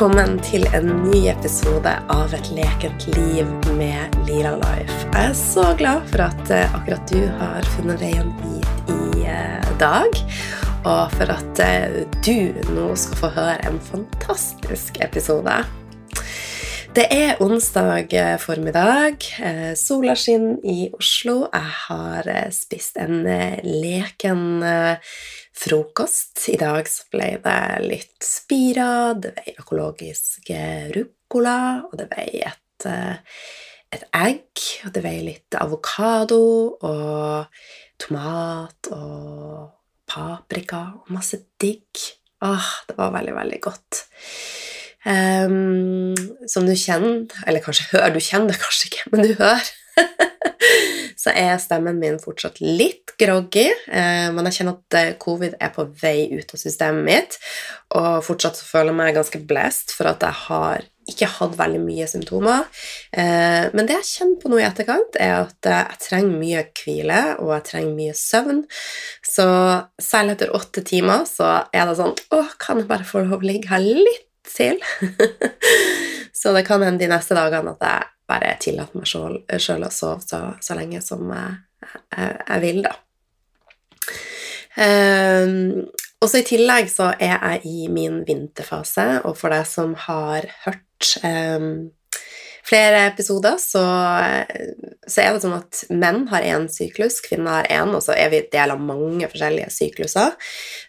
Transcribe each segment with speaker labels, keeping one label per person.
Speaker 1: Velkommen til en ny episode av Et lekent liv med Lira Life. Jeg er så glad for at eh, akkurat du har funnet veien hit i eh, dag. Og for at eh, du nå skal få høre en fantastisk episode. Det er onsdag formiddag. Sola skinner i Oslo. Jeg har spist en leken frokost. I dag så ble det litt spira, det ble økologisk ruccola, og det ble et, eh, et egg, og det ble litt avokado og tomat og paprika og masse digg. Åh, det var veldig, veldig godt. Um, som du kjenner, eller kanskje hører, du kjenner det kanskje ikke, men du hører, så er stemmen min fortsatt litt groggy. Eh, men jeg kjenner at eh, covid er på vei ut av systemet mitt, og fortsatt føler jeg meg ganske blessed for at jeg har ikke hatt veldig mye symptomer. Eh, men det jeg kjenner på nå i etterkant, er at jeg trenger mye hvile, og jeg trenger mye søvn. Så selv etter åtte timer så er det sånn Å, kan jeg bare få lov å ligge her litt til? så det kan hende de neste dagene at jeg bare tillater meg sjøl å sove så, så, lenge som jeg, jeg, jeg vil, da. Um, og så I tillegg så er jeg i min vinterfase, og for deg som har hørt um, flere episoder så, så, er det sånn at menn har én syklus, kvinner har én, og så er vi del av mange forskjellige sykluser.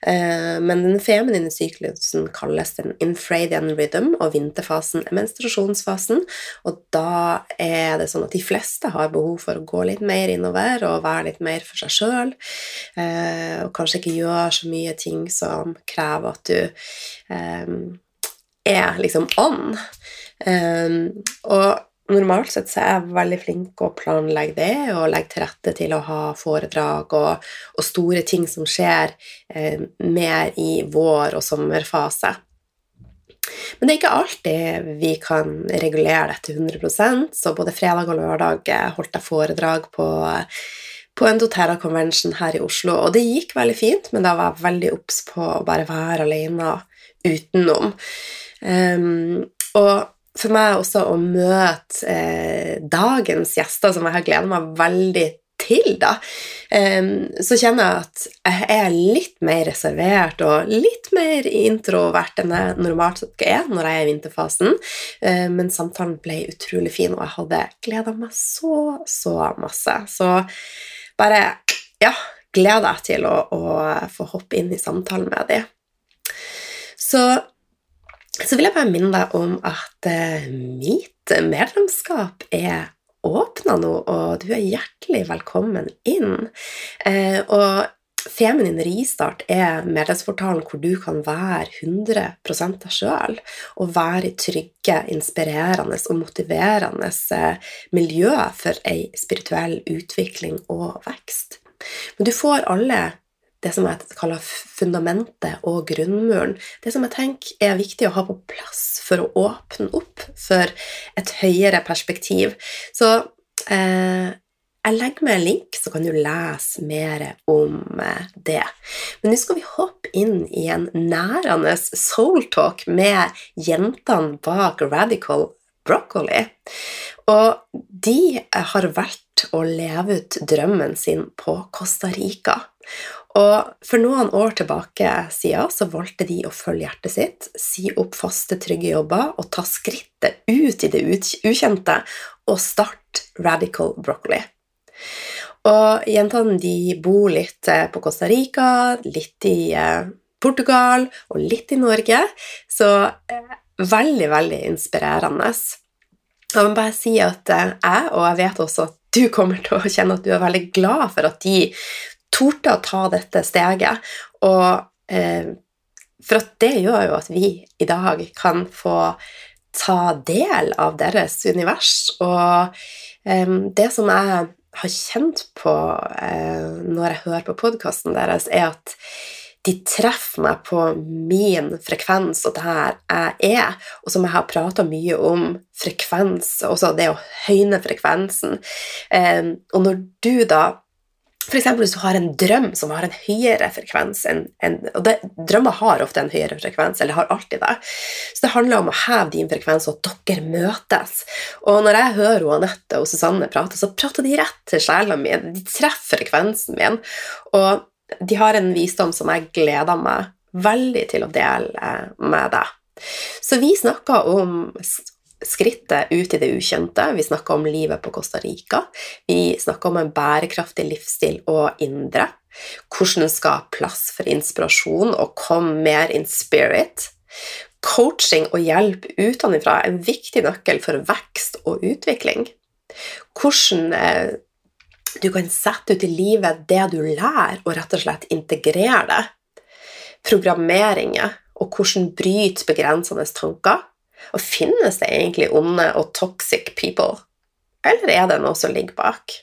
Speaker 1: Eh, men den feminine syklusen kalles den infradian rhythm, og vinterfasen er menstruasjonsfasen. Og da er det sånn at de fleste har behov for å gå litt mer innover og være litt mer for seg sjøl, eh, og kanskje ikke gjøre så mye ting som krever at du eh, er liksom on. Um, og normalt sett så er jeg veldig flink å planlegge det og legge til rette til å ha foredrag og, og store ting som skjer eh, mer i vår- og sommerfase. Men det er ikke alltid vi kan regulere dette 100% så både fredag og lørdag holdt jeg foredrag på, på en doTERRA Convention her i Oslo, og det gikk veldig fint, men da var jeg veldig obs på å bare være alene utenom. Um, og for meg også å møte eh, dagens gjester, som jeg har gleda meg veldig til, da, um, så kjenner jeg at jeg er litt mer reservert og litt mer introvert enn jeg normalt er når jeg er i vinterfasen. Uh, men samtalen ble utrolig fin, og jeg hadde gleda meg så, så masse. Så bare ja, gleder jeg til å, å få hoppe inn i samtalen med dem. Så så vil jeg bare minne deg om at eh, mitt medlemskap er åpna nå, og du er hjertelig velkommen inn. Eh, og Feminin Ristart er medlemsportalen hvor du kan være 100 deg sjøl og være i trygge, inspirerende og motiverende eh, miljø for ei spirituell utvikling og vekst. Men du får alle det som jeg kaller fundamentet og grunnmuren. Det som jeg tenker er viktig å ha på plass for å åpne opp for et høyere perspektiv. Så eh, jeg legger med en link, så kan du lese mer om eh, det. Men nå skal vi hoppe inn i en nærende soul talk med jentene bak Radical Broccoli. Og de har valgt å leve ut drømmen sin på Costa Rica. Og for noen år tilbake siden så valgte de å følge hjertet sitt, si opp faste, trygge jobber og ta skrittet ut i det ukjente og starte Radical Broccoli. Og jentene de bor litt eh, på Costa Rica, litt i eh, Portugal og litt i Norge, så eh, veldig, veldig inspirerende. Jeg må bare si at jeg, og jeg vet også at du kommer til å kjenne at du er veldig glad for at de torde å ta dette steget. Og eh, for at det gjør jo at vi i dag kan få ta del av deres univers. Og eh, det som jeg har kjent på eh, når jeg hører på podkasten deres, er at de treffer meg på min frekvens og der jeg er, og som jeg har prata mye om frekvens, også det å høyne frekvensen. Eh, og når du da F.eks. hvis du har en drøm som har en høyere frekvens enn en, og det, Drømmer har ofte en høyere frekvens, eller har alltid det. Så det handler om å heve din frekvens, og at dere møtes. Og når jeg hører Anette og Susanne prate, så prater de rett til sjela mi. De treffer frekvensen min. Og de har en visdom som jeg gleder meg veldig til å dele med deg. Så vi snakker om skrittet ut i det ukjente. Vi snakker om livet på Costa Rica. Vi snakker om en bærekraftig livsstil og indre. Hvordan skal plass for inspirasjon og komme mer in spirit. Coaching og hjelp utenfra er en viktig nøkkel for vekst og utvikling. Hvordan eh, du kan sette ut i livet det du lærer, og rett og slett integrere det. Programmeringer og hvordan bryte begrensende tanker og finnes det egentlig onde og toxic people, eller er det noe som ligger bak?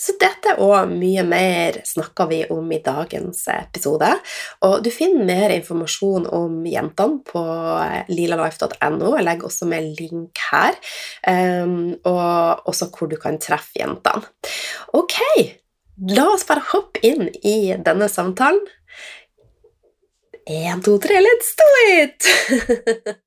Speaker 1: Så dette og mye mer snakker vi om i dagens episode. Og du finner mer informasjon om jentene på lilalife.no. Jeg legger også med link her, um, og også hvor du kan treffe jentene. Ok, la oss bare hoppe inn i denne samtalen. Én, to, tre, let's do it!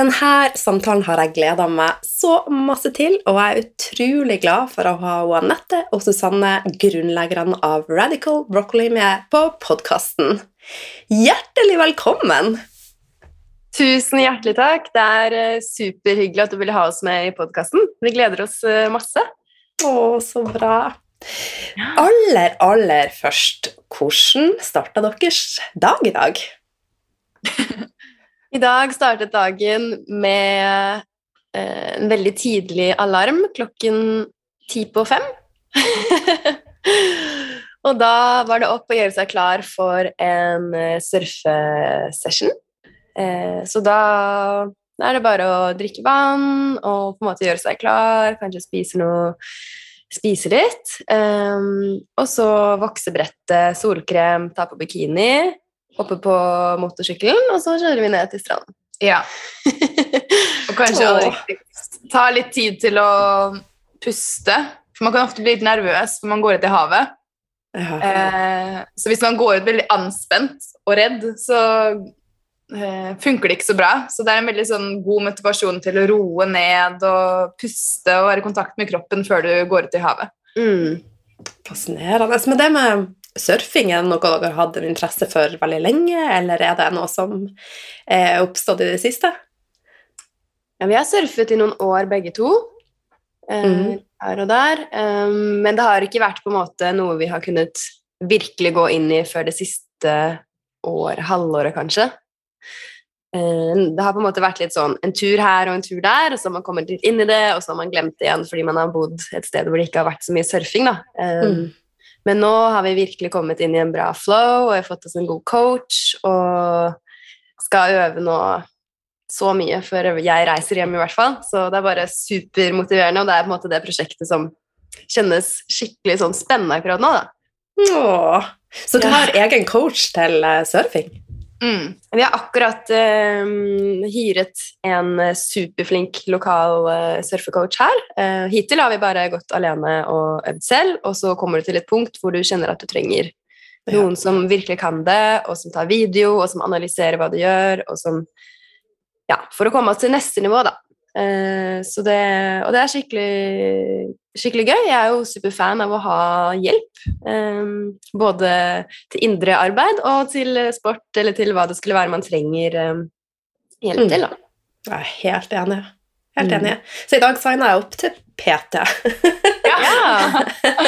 Speaker 1: Denne samtalen har jeg gleda meg så masse til, og jeg er utrolig glad for å ha Anette og Susanne, grunnleggerne av Radical Broccoli, med på podkasten. Hjertelig velkommen!
Speaker 2: Tusen hjertelig takk. Det er eh, superhyggelig at du ville ha oss med i podkasten. Vi gleder oss eh, masse.
Speaker 1: Å, så bra. Aller, aller først, hvordan starta deres dag i dag?
Speaker 2: I dag startet dagen med eh, en veldig tidlig alarm klokken ti på fem. og da var det opp å gjøre seg klar for en eh, surfesession. Eh, så da, er det bare å drikke vann og på en måte gjøre seg klar, kanskje spise noe spise litt. Um, og så voksebrettet, solkrem, ta på bikini hoppe på motorsykkelen, og så kjører vi ned til stranden.
Speaker 3: Ja. Og kanskje ta litt tid til å puste. For man kan ofte bli litt nervøs når man går ut i havet. Ja. Eh, så hvis man går ut veldig anspent og redd, så eh, funker det ikke så bra. Så det er en veldig sånn, god motivasjon til å roe ned og puste og være i kontakt med kroppen før du går ut i havet. Mm.
Speaker 1: Fascinerende. Men det med surfing er noe dere har hatt en interesse for veldig lenge, eller er det noe som er oppstått i det siste?
Speaker 2: Ja, vi har surfet i noen år begge to, eh, mm. her og der. Um, men det har ikke vært på en måte noe vi har kunnet virkelig gå inn i før det siste år, halvåret kanskje. Det har på en måte vært litt sånn en tur her og en tur der, og så har man kommet litt inn i det, og så har man glemt det igjen fordi man har bodd et sted hvor det ikke har vært så mye surfing. da. Mm. Men nå har vi virkelig kommet inn i en bra flow, og jeg har fått oss en god coach og skal øve nå så mye før jeg reiser hjem, i hvert fall. Så det er bare supermotiverende, og det er på en måte det prosjektet som kjennes skikkelig sånn spennende akkurat nå, da.
Speaker 1: Åh, så du har egen coach til uh, surfing?
Speaker 2: Mm. Vi har akkurat uh, hyret en superflink lokal uh, surfecoach her. Uh, hittil har vi bare gått alene og øvd selv, og så kommer du til et punkt hvor du kjenner at du trenger noen ja. som virkelig kan det, og som tar video, og som analyserer hva du gjør, og som Ja, for å komme oss til neste nivå, da. Uh, det, og det er skikkelig, skikkelig, gøy. Jeg er jo superfan av å ha hjelp. Um, både til indre arbeid og til sport, eller til hva det skulle være man trenger um, hjelp mm. til. Da.
Speaker 1: Jeg er helt enig. Helt mm. enig. Så i dag signa jeg opp til PT. ja!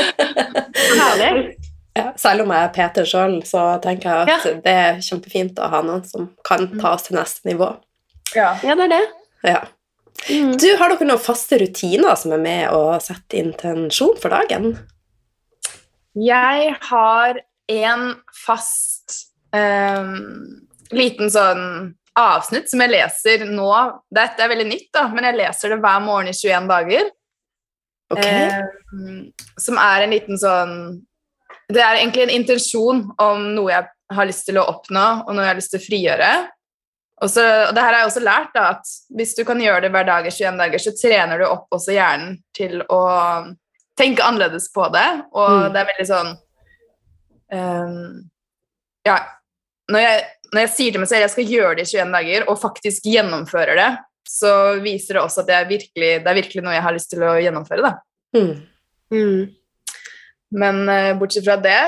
Speaker 1: Herlig. Ja, selv om jeg er PT sjøl, så tenker jeg at ja. det er kjempefint å ha noen som kan ta oss til neste nivå.
Speaker 2: Ja, ja det er det.
Speaker 1: Ja. Mm. Du, Har dere noen faste rutiner som er med å sette intensjon for dagen?
Speaker 3: Jeg har en fast um, liten sånn avsnitt som jeg leser nå. Dette er veldig nytt, da, men jeg leser det hver morgen i 21 dager.
Speaker 1: Okay.
Speaker 3: Um, som er en liten sånn Det er egentlig en intensjon om noe jeg har lyst til å oppnå, og noe jeg har lyst til å frigjøre. Og, så, og det her har jeg også lært, da, at hvis du kan gjøre det hver dag i 21 dager, så trener du opp også hjernen til å tenke annerledes på det, og
Speaker 1: Mm.
Speaker 3: det er veldig sånn um, Ja, når jeg, når jeg sier til meg selv jeg skal gjøre det i 21 dager, og faktisk gjennomfører det, så viser det også at jeg virkelig, det er virkelig noe jeg har lyst til å gjennomføre. da.
Speaker 1: Mm.
Speaker 2: Mm.
Speaker 3: Men uh, bortsett fra det,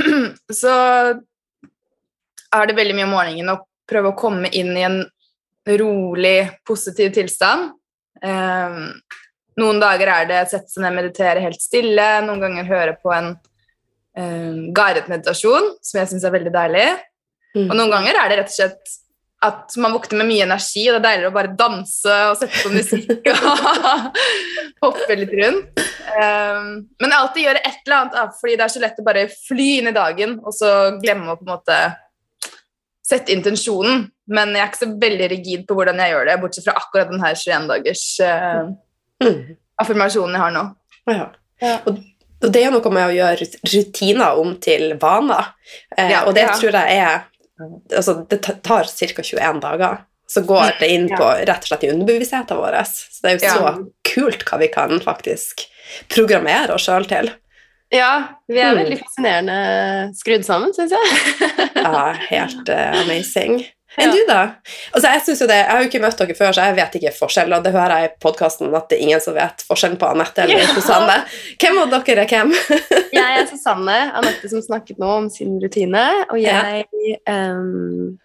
Speaker 3: så er det veldig mye om morgenen å prøve å komme inn i en rolig, positiv tilstand. Eh, noen dager er det sette seg ned og meditere helt stille, noen ganger høre på en eh, guidet meditasjon, som jeg syns er veldig deilig.
Speaker 1: Mm.
Speaker 3: Og noen ganger er det rett og slett at man våkner med mye energi, og det er deiligere å bare danse og sette på musikk og hoppe litt rundt. Um, men alltid gjøre et eller annet, fordi det er så lett å bare fly inn i dagen, og så glemme å på en måte sette intensjonen. Men jeg er ikke så veldig rigid på hvordan jeg gjør det, bortsett fra akkurat den her 21-dagers uh,
Speaker 1: Mm.
Speaker 3: affirmasjonen jeg har nå.
Speaker 1: Ja.
Speaker 2: Ja.
Speaker 1: Og, og det er noe med å gjøre rutiner om til vaner. Eh,
Speaker 3: Ja,
Speaker 1: og det
Speaker 2: ja.
Speaker 1: tror jeg er altså, Det tar ca. 21 dager. Så går det inn på rett og slett i underbevisstheten vår. Så det er jo
Speaker 3: Ja.
Speaker 1: så kult hva vi kan faktisk programmere oss sjøl til.
Speaker 2: Ja, vi er
Speaker 1: Mm.
Speaker 2: veldig fascinerende skrudd sammen, syns jeg.
Speaker 1: Ja, helt uh, amazing. Enn
Speaker 2: Ja.
Speaker 1: du, da? Altså, jeg, synes jo det, jeg har jo ikke møtt dere før, så jeg vet ikke forskjell. Og det hører jeg i podkasten at det er ingen som vet forskjellen på Anette eller
Speaker 2: Ja.
Speaker 1: Susanne. Hvem av dere er hvem?
Speaker 2: Jeg er Susanne, Anette som snakket nå om sin rutine, og jeg ehm,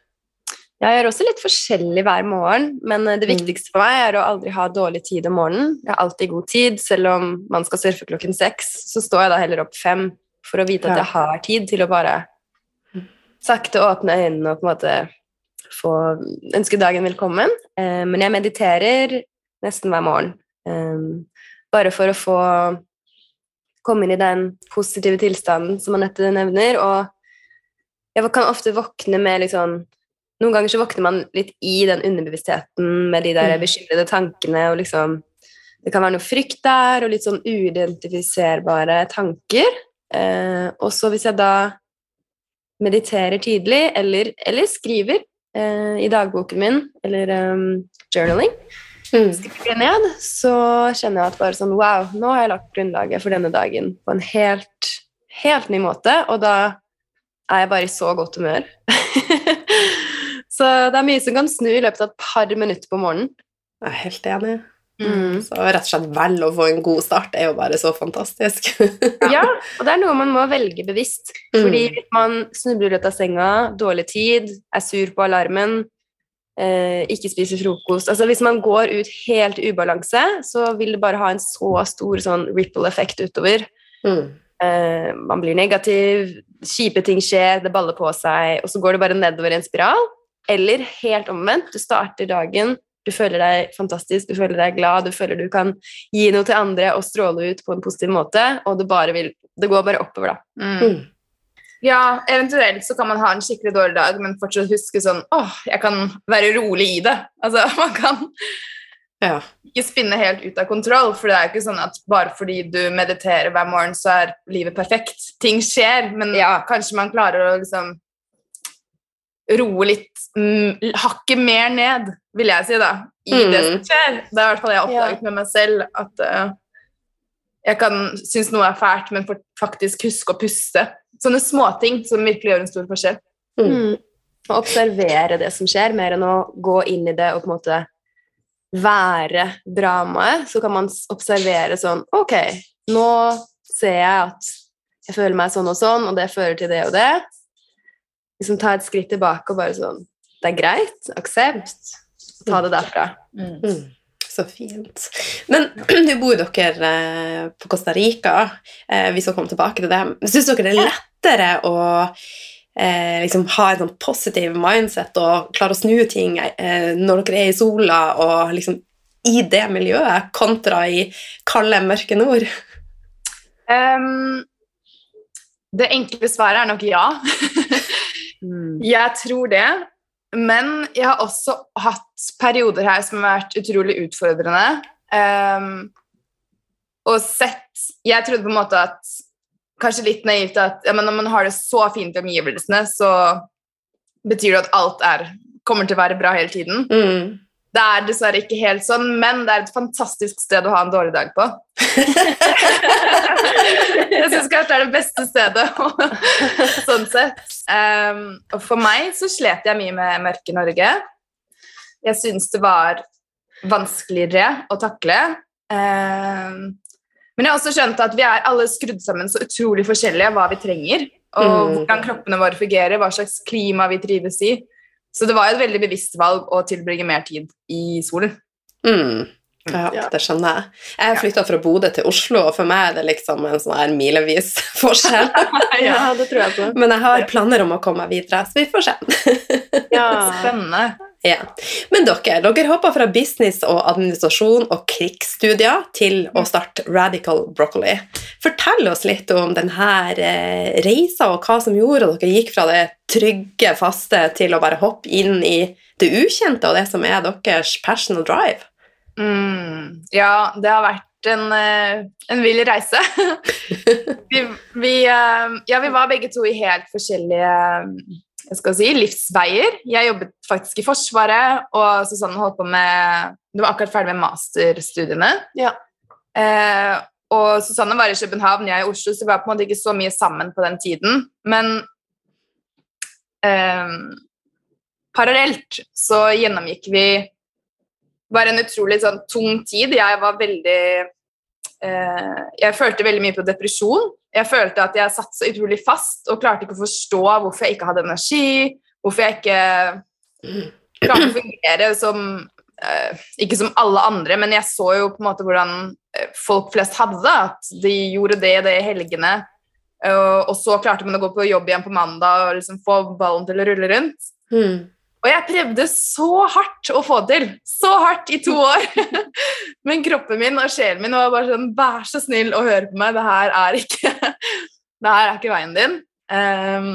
Speaker 2: Jeg gjør også litt forskjellig hver morgen, men eh, det
Speaker 1: Mm.
Speaker 2: viktigste for meg er å aldri ha dårlig tid om morgenen. Jeg har alltid god tid, selv om man skal surfe klokken seks, så står jeg da heller opp fem for å vite at jeg har tid til å bare sakte åpne øynene og på en måte få ønske dagen velkommen. Eh, men jeg mediterer nesten hver morgen, eh, bare for å få komme inn i den positive tilstanden som Anette nevner. Og jeg kan ofte våkne med litt sånn Noen ganger så våkner man litt i den underbevisstheten med de der
Speaker 1: Mm.
Speaker 2: bekymrede tankene og liksom Det kan være noe frykt der, og litt sånn uidentifiserbare tanker. Eh, og så hvis jeg da mediterer tidlig, eller, eller skriver eh, i dagboken min, eller um, journaling,
Speaker 1: Mm.
Speaker 2: skriver jeg ned, så kjenner jeg at bare sånn Wow, nå har jeg lagt grunnlaget for denne dagen på en helt, helt ny måte, og da er jeg bare i så godt humør. så det er mye som kan snu i løpet av et par minutter på morgenen.
Speaker 1: Jeg er helt enig.
Speaker 2: Mm.
Speaker 1: Så rett og slett vel å få en god start er jo bare så fantastisk.
Speaker 2: Ja, og det er noe man må velge bevisst. Fordi hvis man snubler ut av senga, dårlig tid, er sur på alarmen, eh, ikke spiser frokost Altså Hvis man går ut helt ubalanse, så vil det bare ha en så stor sånn ripple-effekt utover.
Speaker 1: Mm.
Speaker 2: Eh, man blir negativ, kjipe ting skjer, det baller på seg, og så går det bare nedover i en spiral. Eller helt omvendt, du starter dagen, du føler deg fantastisk, du føler deg glad, du føler du kan gi noe til andre og stråle ut på en positiv måte, og det, bare vil, det går bare oppover, da.
Speaker 3: Mm.
Speaker 1: Mm.
Speaker 3: Ja, eventuelt så kan man ha en skikkelig dårlig dag, men fortsatt huske sånn åh, jeg kan være rolig i det. Altså, man kan
Speaker 1: Ja.
Speaker 3: ikke spinne helt ut av kontroll, for det er jo ikke sånn at bare fordi du mediterer hver morgen, så er livet perfekt. Ting skjer, men kanskje man klarer å liksom roe litt mm, hakket mer ned, vil jeg si, da, i
Speaker 1: Mm.
Speaker 3: det som skjer. Det er i hvert fall jeg har oppdaget med meg selv, at uh, jeg kan synes noe er fælt, men faktisk huske å puste. Sånne småting som virkelig gjør en stor forskjell.
Speaker 1: Mm.
Speaker 2: Mm. Å observere det som skjer, mer enn å gå inn i det og på en måte være dramaet, så kan man observere sånn Ok, nå ser jeg at jeg føler meg sånn og sånn, og det fører til det og det. Liksom ta et skritt tilbake og bare sånn Det er greit. Aksept. Ta det derfra.
Speaker 1: Mm. Så fint. Men nå bor dere eh, på Costa Rica. Eh, vi skal komme tilbake til det. Syns dere det er lettere å eh, liksom ha en sånn positiv mindset og klare å snu ting eh, når dere er i sola og liksom i det miljøet, kontra i kalde, mørke nord?
Speaker 3: Um, det enkle svaret er nok ja. Jeg tror det. Men jeg har også hatt perioder her som har vært utrolig utfordrende. Um, og sett Jeg trodde på en måte at Kanskje litt naivt at ja, men når man har det så fint i omgivelsene, så betyr det at alt er, kommer til å være bra hele tiden.
Speaker 1: Mm.
Speaker 3: Det er dessverre ikke helt sånn, men det er et fantastisk sted å ha en dårlig dag på. jeg syns kanskje det er det beste stedet, sånn sett. Um, og for meg så slet jeg mye med mørke Norge. Jeg syns det var vanskeligere å takle. Um, men jeg har også skjønt at vi er alle skrudd sammen så utrolig forskjellige hva vi trenger, og mm. hvordan kroppene våre fungerer, hva slags klima vi trives i. Så det var et veldig bevisst valg å tilbringe mer tid i solen.
Speaker 1: Mm. Ja, det skjønner jeg. Jeg flytta fra Bodø til Oslo, og for meg er det liksom en sånn her milevis forskjell.
Speaker 2: ja, det tror jeg på.
Speaker 1: Men jeg har planer om å komme meg videre, så vi får se.
Speaker 3: ja, spennende.
Speaker 1: Ja. Men dere, dere hoppa fra business og administrasjon og krigsstudier til å starte Radical Broccoli. Fortell oss litt om denne eh, reisa, og hva som gjorde at dere gikk fra det trygge, faste til å bare hoppe inn i det ukjente og det som er deres passion og drive.
Speaker 3: Mm, ja, det har vært en, eh, en vill reise. vi, vi, eh, ja, vi var begge to i helt forskjellige jeg skal si, livsveier. Jeg jobbet faktisk i Forsvaret, og Susanne holdt på med Du var akkurat ferdig med masterstudiene.
Speaker 2: Ja.
Speaker 3: Eh, og Susanne var i København, jeg i Oslo, så vi var på en måte ikke så mye sammen på den tiden. Men eh, parallelt så gjennomgikk vi bare en utrolig sånn, tung tid. Jeg var veldig eh, Jeg følte veldig mye på depresjon. Jeg følte at jeg satt så utrolig fast og klarte ikke å forstå hvorfor jeg ikke hadde energi, hvorfor jeg ikke klarte å fungere som eh, Ikke som alle andre, men jeg så jo på en måte hvordan eh, folk flest hadde det. At de gjorde det det i helgene. Og, og så klarte man å gå på jobb igjen på mandag og liksom få ballen til å rulle rundt.
Speaker 1: Mm.
Speaker 3: Og jeg prøvde så hardt å få til. Så hardt i to år. Men kroppen min og sjelen min var bare sånn Vær så snill å høre på meg, det her er ikke, her er ikke veien din. Um,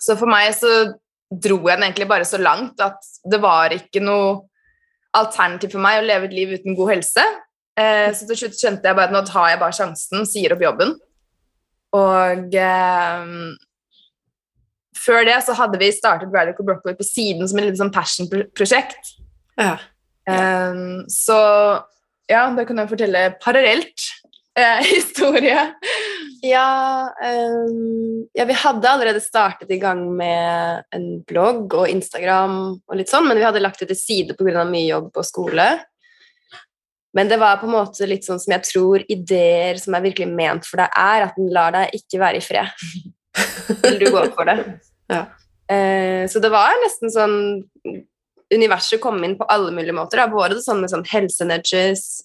Speaker 3: så for meg så dro jeg den egentlig bare så langt at det var ikke noe alternativ for meg å leve et liv uten god helse. Uh, så til slutt skjønte jeg bare at nå tar jeg bare sjansen, sier opp jobben. Og um, før det så hadde vi startet Radical Broccoli på siden som et litt sånn passion-prosjekt.
Speaker 1: Ja.
Speaker 3: Um, så ja, da kan jeg fortelle parallelt eh, historie.
Speaker 2: Ja, um, ja, vi hadde allerede startet i gang med en blogg og Instagram og litt sånn, men vi hadde lagt det til side pga. mye jobb og skole. Men det var på en måte litt sånn som jeg tror ideer som er virkelig ment for deg, er at den lar deg ikke være i fred. Vil du gå for det?
Speaker 1: Ja.
Speaker 2: Eh, så det var nesten sånn Universet kom inn på alle mulige måter. Da. Både sånn med sånn helsenudges,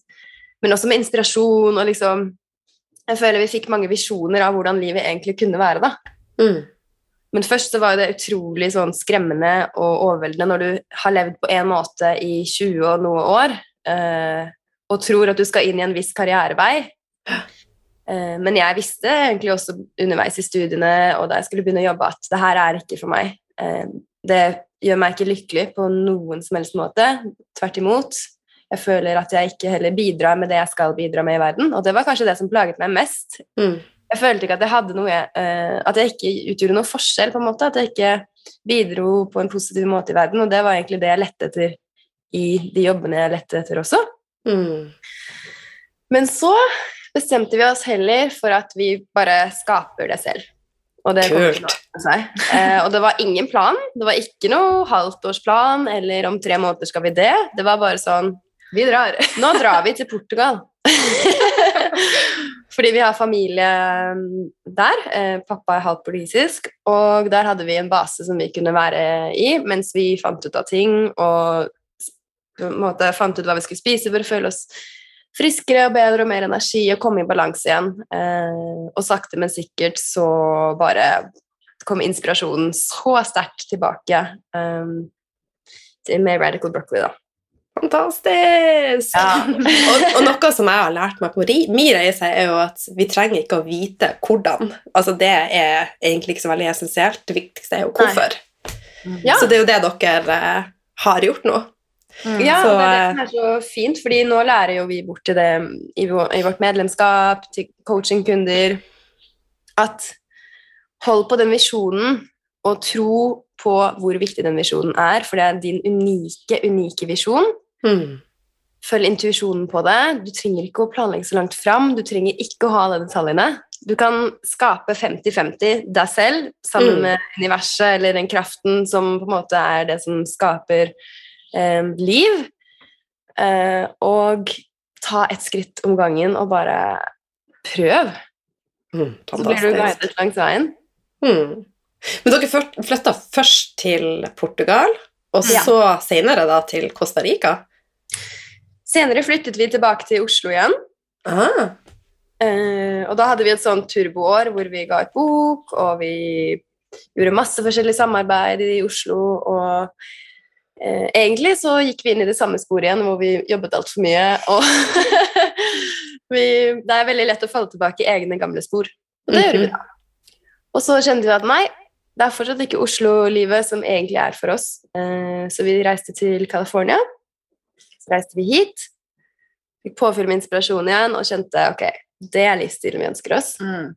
Speaker 2: men også med inspirasjon og liksom Jeg føler vi fikk mange visjoner av hvordan livet egentlig kunne være, da.
Speaker 1: Mm.
Speaker 2: Men først så var det utrolig sånn skremmende og overveldende når du har levd på en måte i 20 og noe år eh, og tror at du skal inn i en viss karrierevei. Eh, men jeg visste egentlig også underveis i studiene og da jeg skulle begynne å jobbe, at det her er ikke for meg. Eh, det gjør meg ikke lykkelig på noen som helst måte. Tvert imot. Jeg føler at jeg ikke heller bidrar med det jeg skal bidra med i verden. Og det var kanskje det som plaget meg mest.
Speaker 1: Mm.
Speaker 2: Jeg følte ikke at jeg hadde noe eh, At jeg ikke utgjorde noen forskjell, på en måte. At jeg ikke bidro på en positiv måte i verden. Og det var egentlig det jeg lette etter i de jobbene jeg lette etter også.
Speaker 1: Mm.
Speaker 2: Men så bestemte vi oss heller for at vi bare skaper det selv. Og det
Speaker 1: Kult.
Speaker 2: Eh, og det var ingen plan. Det var ikke noe halvtårsplan eller om tre måneder skal vi det. Det var bare sånn
Speaker 3: Vi drar.
Speaker 2: Nå drar vi til Portugal. Fordi vi har familie mm, der. Eh, pappa er halvt portugisisk, og der hadde vi en base som vi kunne være i mens vi fant ut av ting og på en måte fant ut hva vi skulle spise for å føle oss friskere og bedre og mer energi og komme i balanse igjen. Eh, og sakte, men sikkert så bare kom inspirasjonen så sterkt tilbake eh, med Radical Broccoli, da.
Speaker 1: Fantastisk!
Speaker 2: Ja.
Speaker 1: og, og, noe som jeg har lært meg på min reise, er jo at vi trenger ikke å vite hvordan. Altså Det er egentlig ikke så veldig essensielt. Det viktigste er jo hvorfor.
Speaker 2: Ja.
Speaker 1: Så det er jo det dere eh, har gjort nå.
Speaker 2: Mm. Ja, så, det er det som er så fint, fordi nå lærer jo vi bort til det i, vårt medlemskap, til coachingkunder, at hold på den visjonen, og tro på hvor viktig den visjonen er, for det er din unike, unike visjon.
Speaker 1: Mm.
Speaker 2: Følg intuisjonen på det. Du trenger ikke å planlegge så langt fram. Du trenger ikke å ha alle detaljene. Du kan skape 50-50 deg selv sammen
Speaker 1: Mm.
Speaker 2: med universet eller den kraften som på en måte er det som skaper eh, liv. Eh, og ta et skritt om gangen og bare prøv.
Speaker 1: Mm.
Speaker 2: Så blir du guidet langs veien.
Speaker 1: Mm. Men dere flytta først til Portugal, og
Speaker 2: Ja.
Speaker 1: så senere da til Costa Rica?
Speaker 2: Senere flyttet vi tilbake til Oslo igjen.
Speaker 1: Ah.
Speaker 2: Eh, og da hadde vi et sånt turboår hvor vi ga ut bok, og vi gjorde masse forskjellig samarbeid i Oslo. Og eh, egentlig så gikk vi inn i det samme sporet igjen, hvor vi jobbet altfor mye. Og vi, det er veldig lett å falle tilbake i egne gamle spor. Og det gjør vi da. Og så kjente vi at nei, det er fortsatt ikke Oslo-livet som egentlig er for oss. Eh, så vi reiste til California. Så reiste vi hit. Fikk påfyll med inspirasjon igjen og kjente ok, det er livsstilen vi ønsker oss.
Speaker 3: Mm.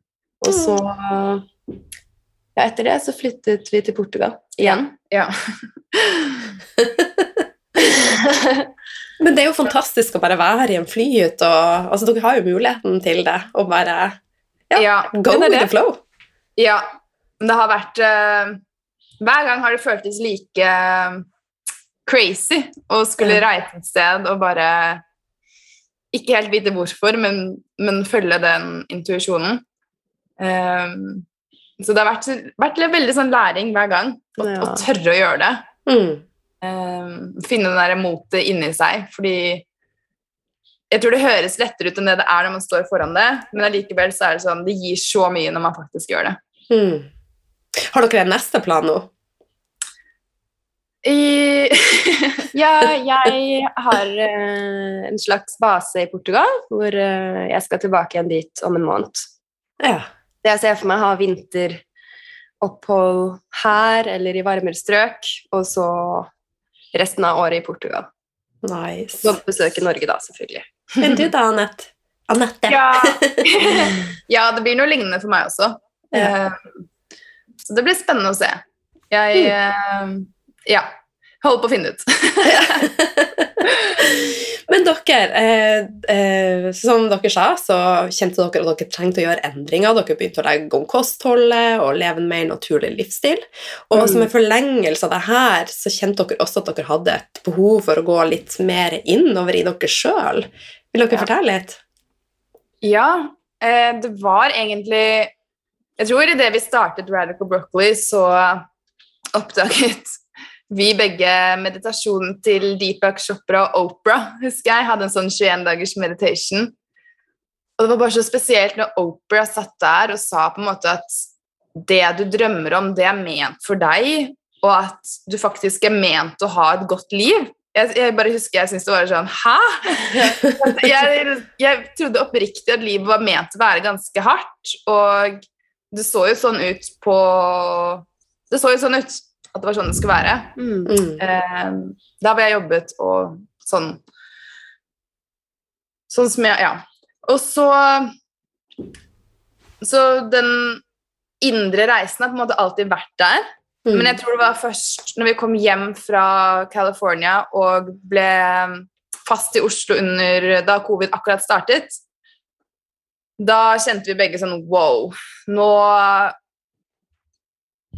Speaker 2: Og så ja, etter det så flyttet vi til Portugal igjen.
Speaker 3: Ja.
Speaker 1: Men det er jo fantastisk å bare være i en flyhytte, og altså, dere har jo muligheten til det, å bare Ja,
Speaker 3: ja.
Speaker 1: go with the flow.
Speaker 3: Ja, men det har vært uh, Hver gang har det føltes like eh, crazy å skulle reise et sted og bare ikke helt vite hvorfor, men, men følge den intuisjonen. Um, så det har vært, vært veldig sånn læring hver gang, å,
Speaker 2: Ja.
Speaker 3: å tørre å gjøre det.
Speaker 1: Mm.
Speaker 3: Um, finne det der motet inni seg, fordi jeg tror det høres lettere ut enn det det er når man står foran det, men allikevel så er det sånn, det gir så mye når man faktisk gjør det.
Speaker 1: Mm. Har dere en neste plan nå?
Speaker 2: I, ja, jeg har uh, en slags base i Portugal, hvor uh, jeg skal tilbake igjen dit om en måned.
Speaker 1: Ja.
Speaker 2: Det jeg ser for meg, har vinteropphold her eller i varmere strøk, og så resten av året i Portugal.
Speaker 1: Nice.
Speaker 2: Og besøke Norge, da, selvfølgelig.
Speaker 1: Men du da, Anette? Anette?
Speaker 3: Ja. ja, det blir noe lignende for meg også.
Speaker 1: Ja.
Speaker 3: Eh, Så det blir spennende å se. Jeg eh, ja, holder på å finne ut.
Speaker 1: Men dere, eh, eh, som dere sa, så kjente dere at dere trengte å gjøre endringer. Dere begynte å legge om kostholdet og leve en mer naturlig livsstil. Og
Speaker 2: Mm.
Speaker 1: som en forlengelse av det her, så kjente dere også at dere hadde et behov for å gå litt mer innover i dere sjøl. Vil dere
Speaker 3: Ja.
Speaker 1: fortelle litt?
Speaker 3: Ja, eh, det var egentlig Jeg tror idet vi startet Radical Broccoli, så oppdaget vi begge meditasjonen til Deepak Chopra og Opera. Husker jeg hadde en sånn 21 dagers meditation. Og det var bare så spesielt når Opera satt der og sa på en måte at det du drømmer om, det er ment for deg, og at du faktisk er ment å ha et godt liv. Jeg, jeg bare husker jeg syntes det var sånn Hæ?! jeg, jeg trodde oppriktig at livet var ment å være ganske hardt, og det så jo sånn ut på Det så jo sånn ut at det var sånn det skulle være.
Speaker 2: Mm.
Speaker 3: Eh, der hvor jeg jobbet og sånn Sånn som jeg Ja. Og så Så den indre reisen har på en måte alltid vært der.
Speaker 1: Mm.
Speaker 3: Men jeg tror det var først når vi kom hjem fra California og ble fast i Oslo under, da covid akkurat startet, da kjente vi begge sånn Wow, nå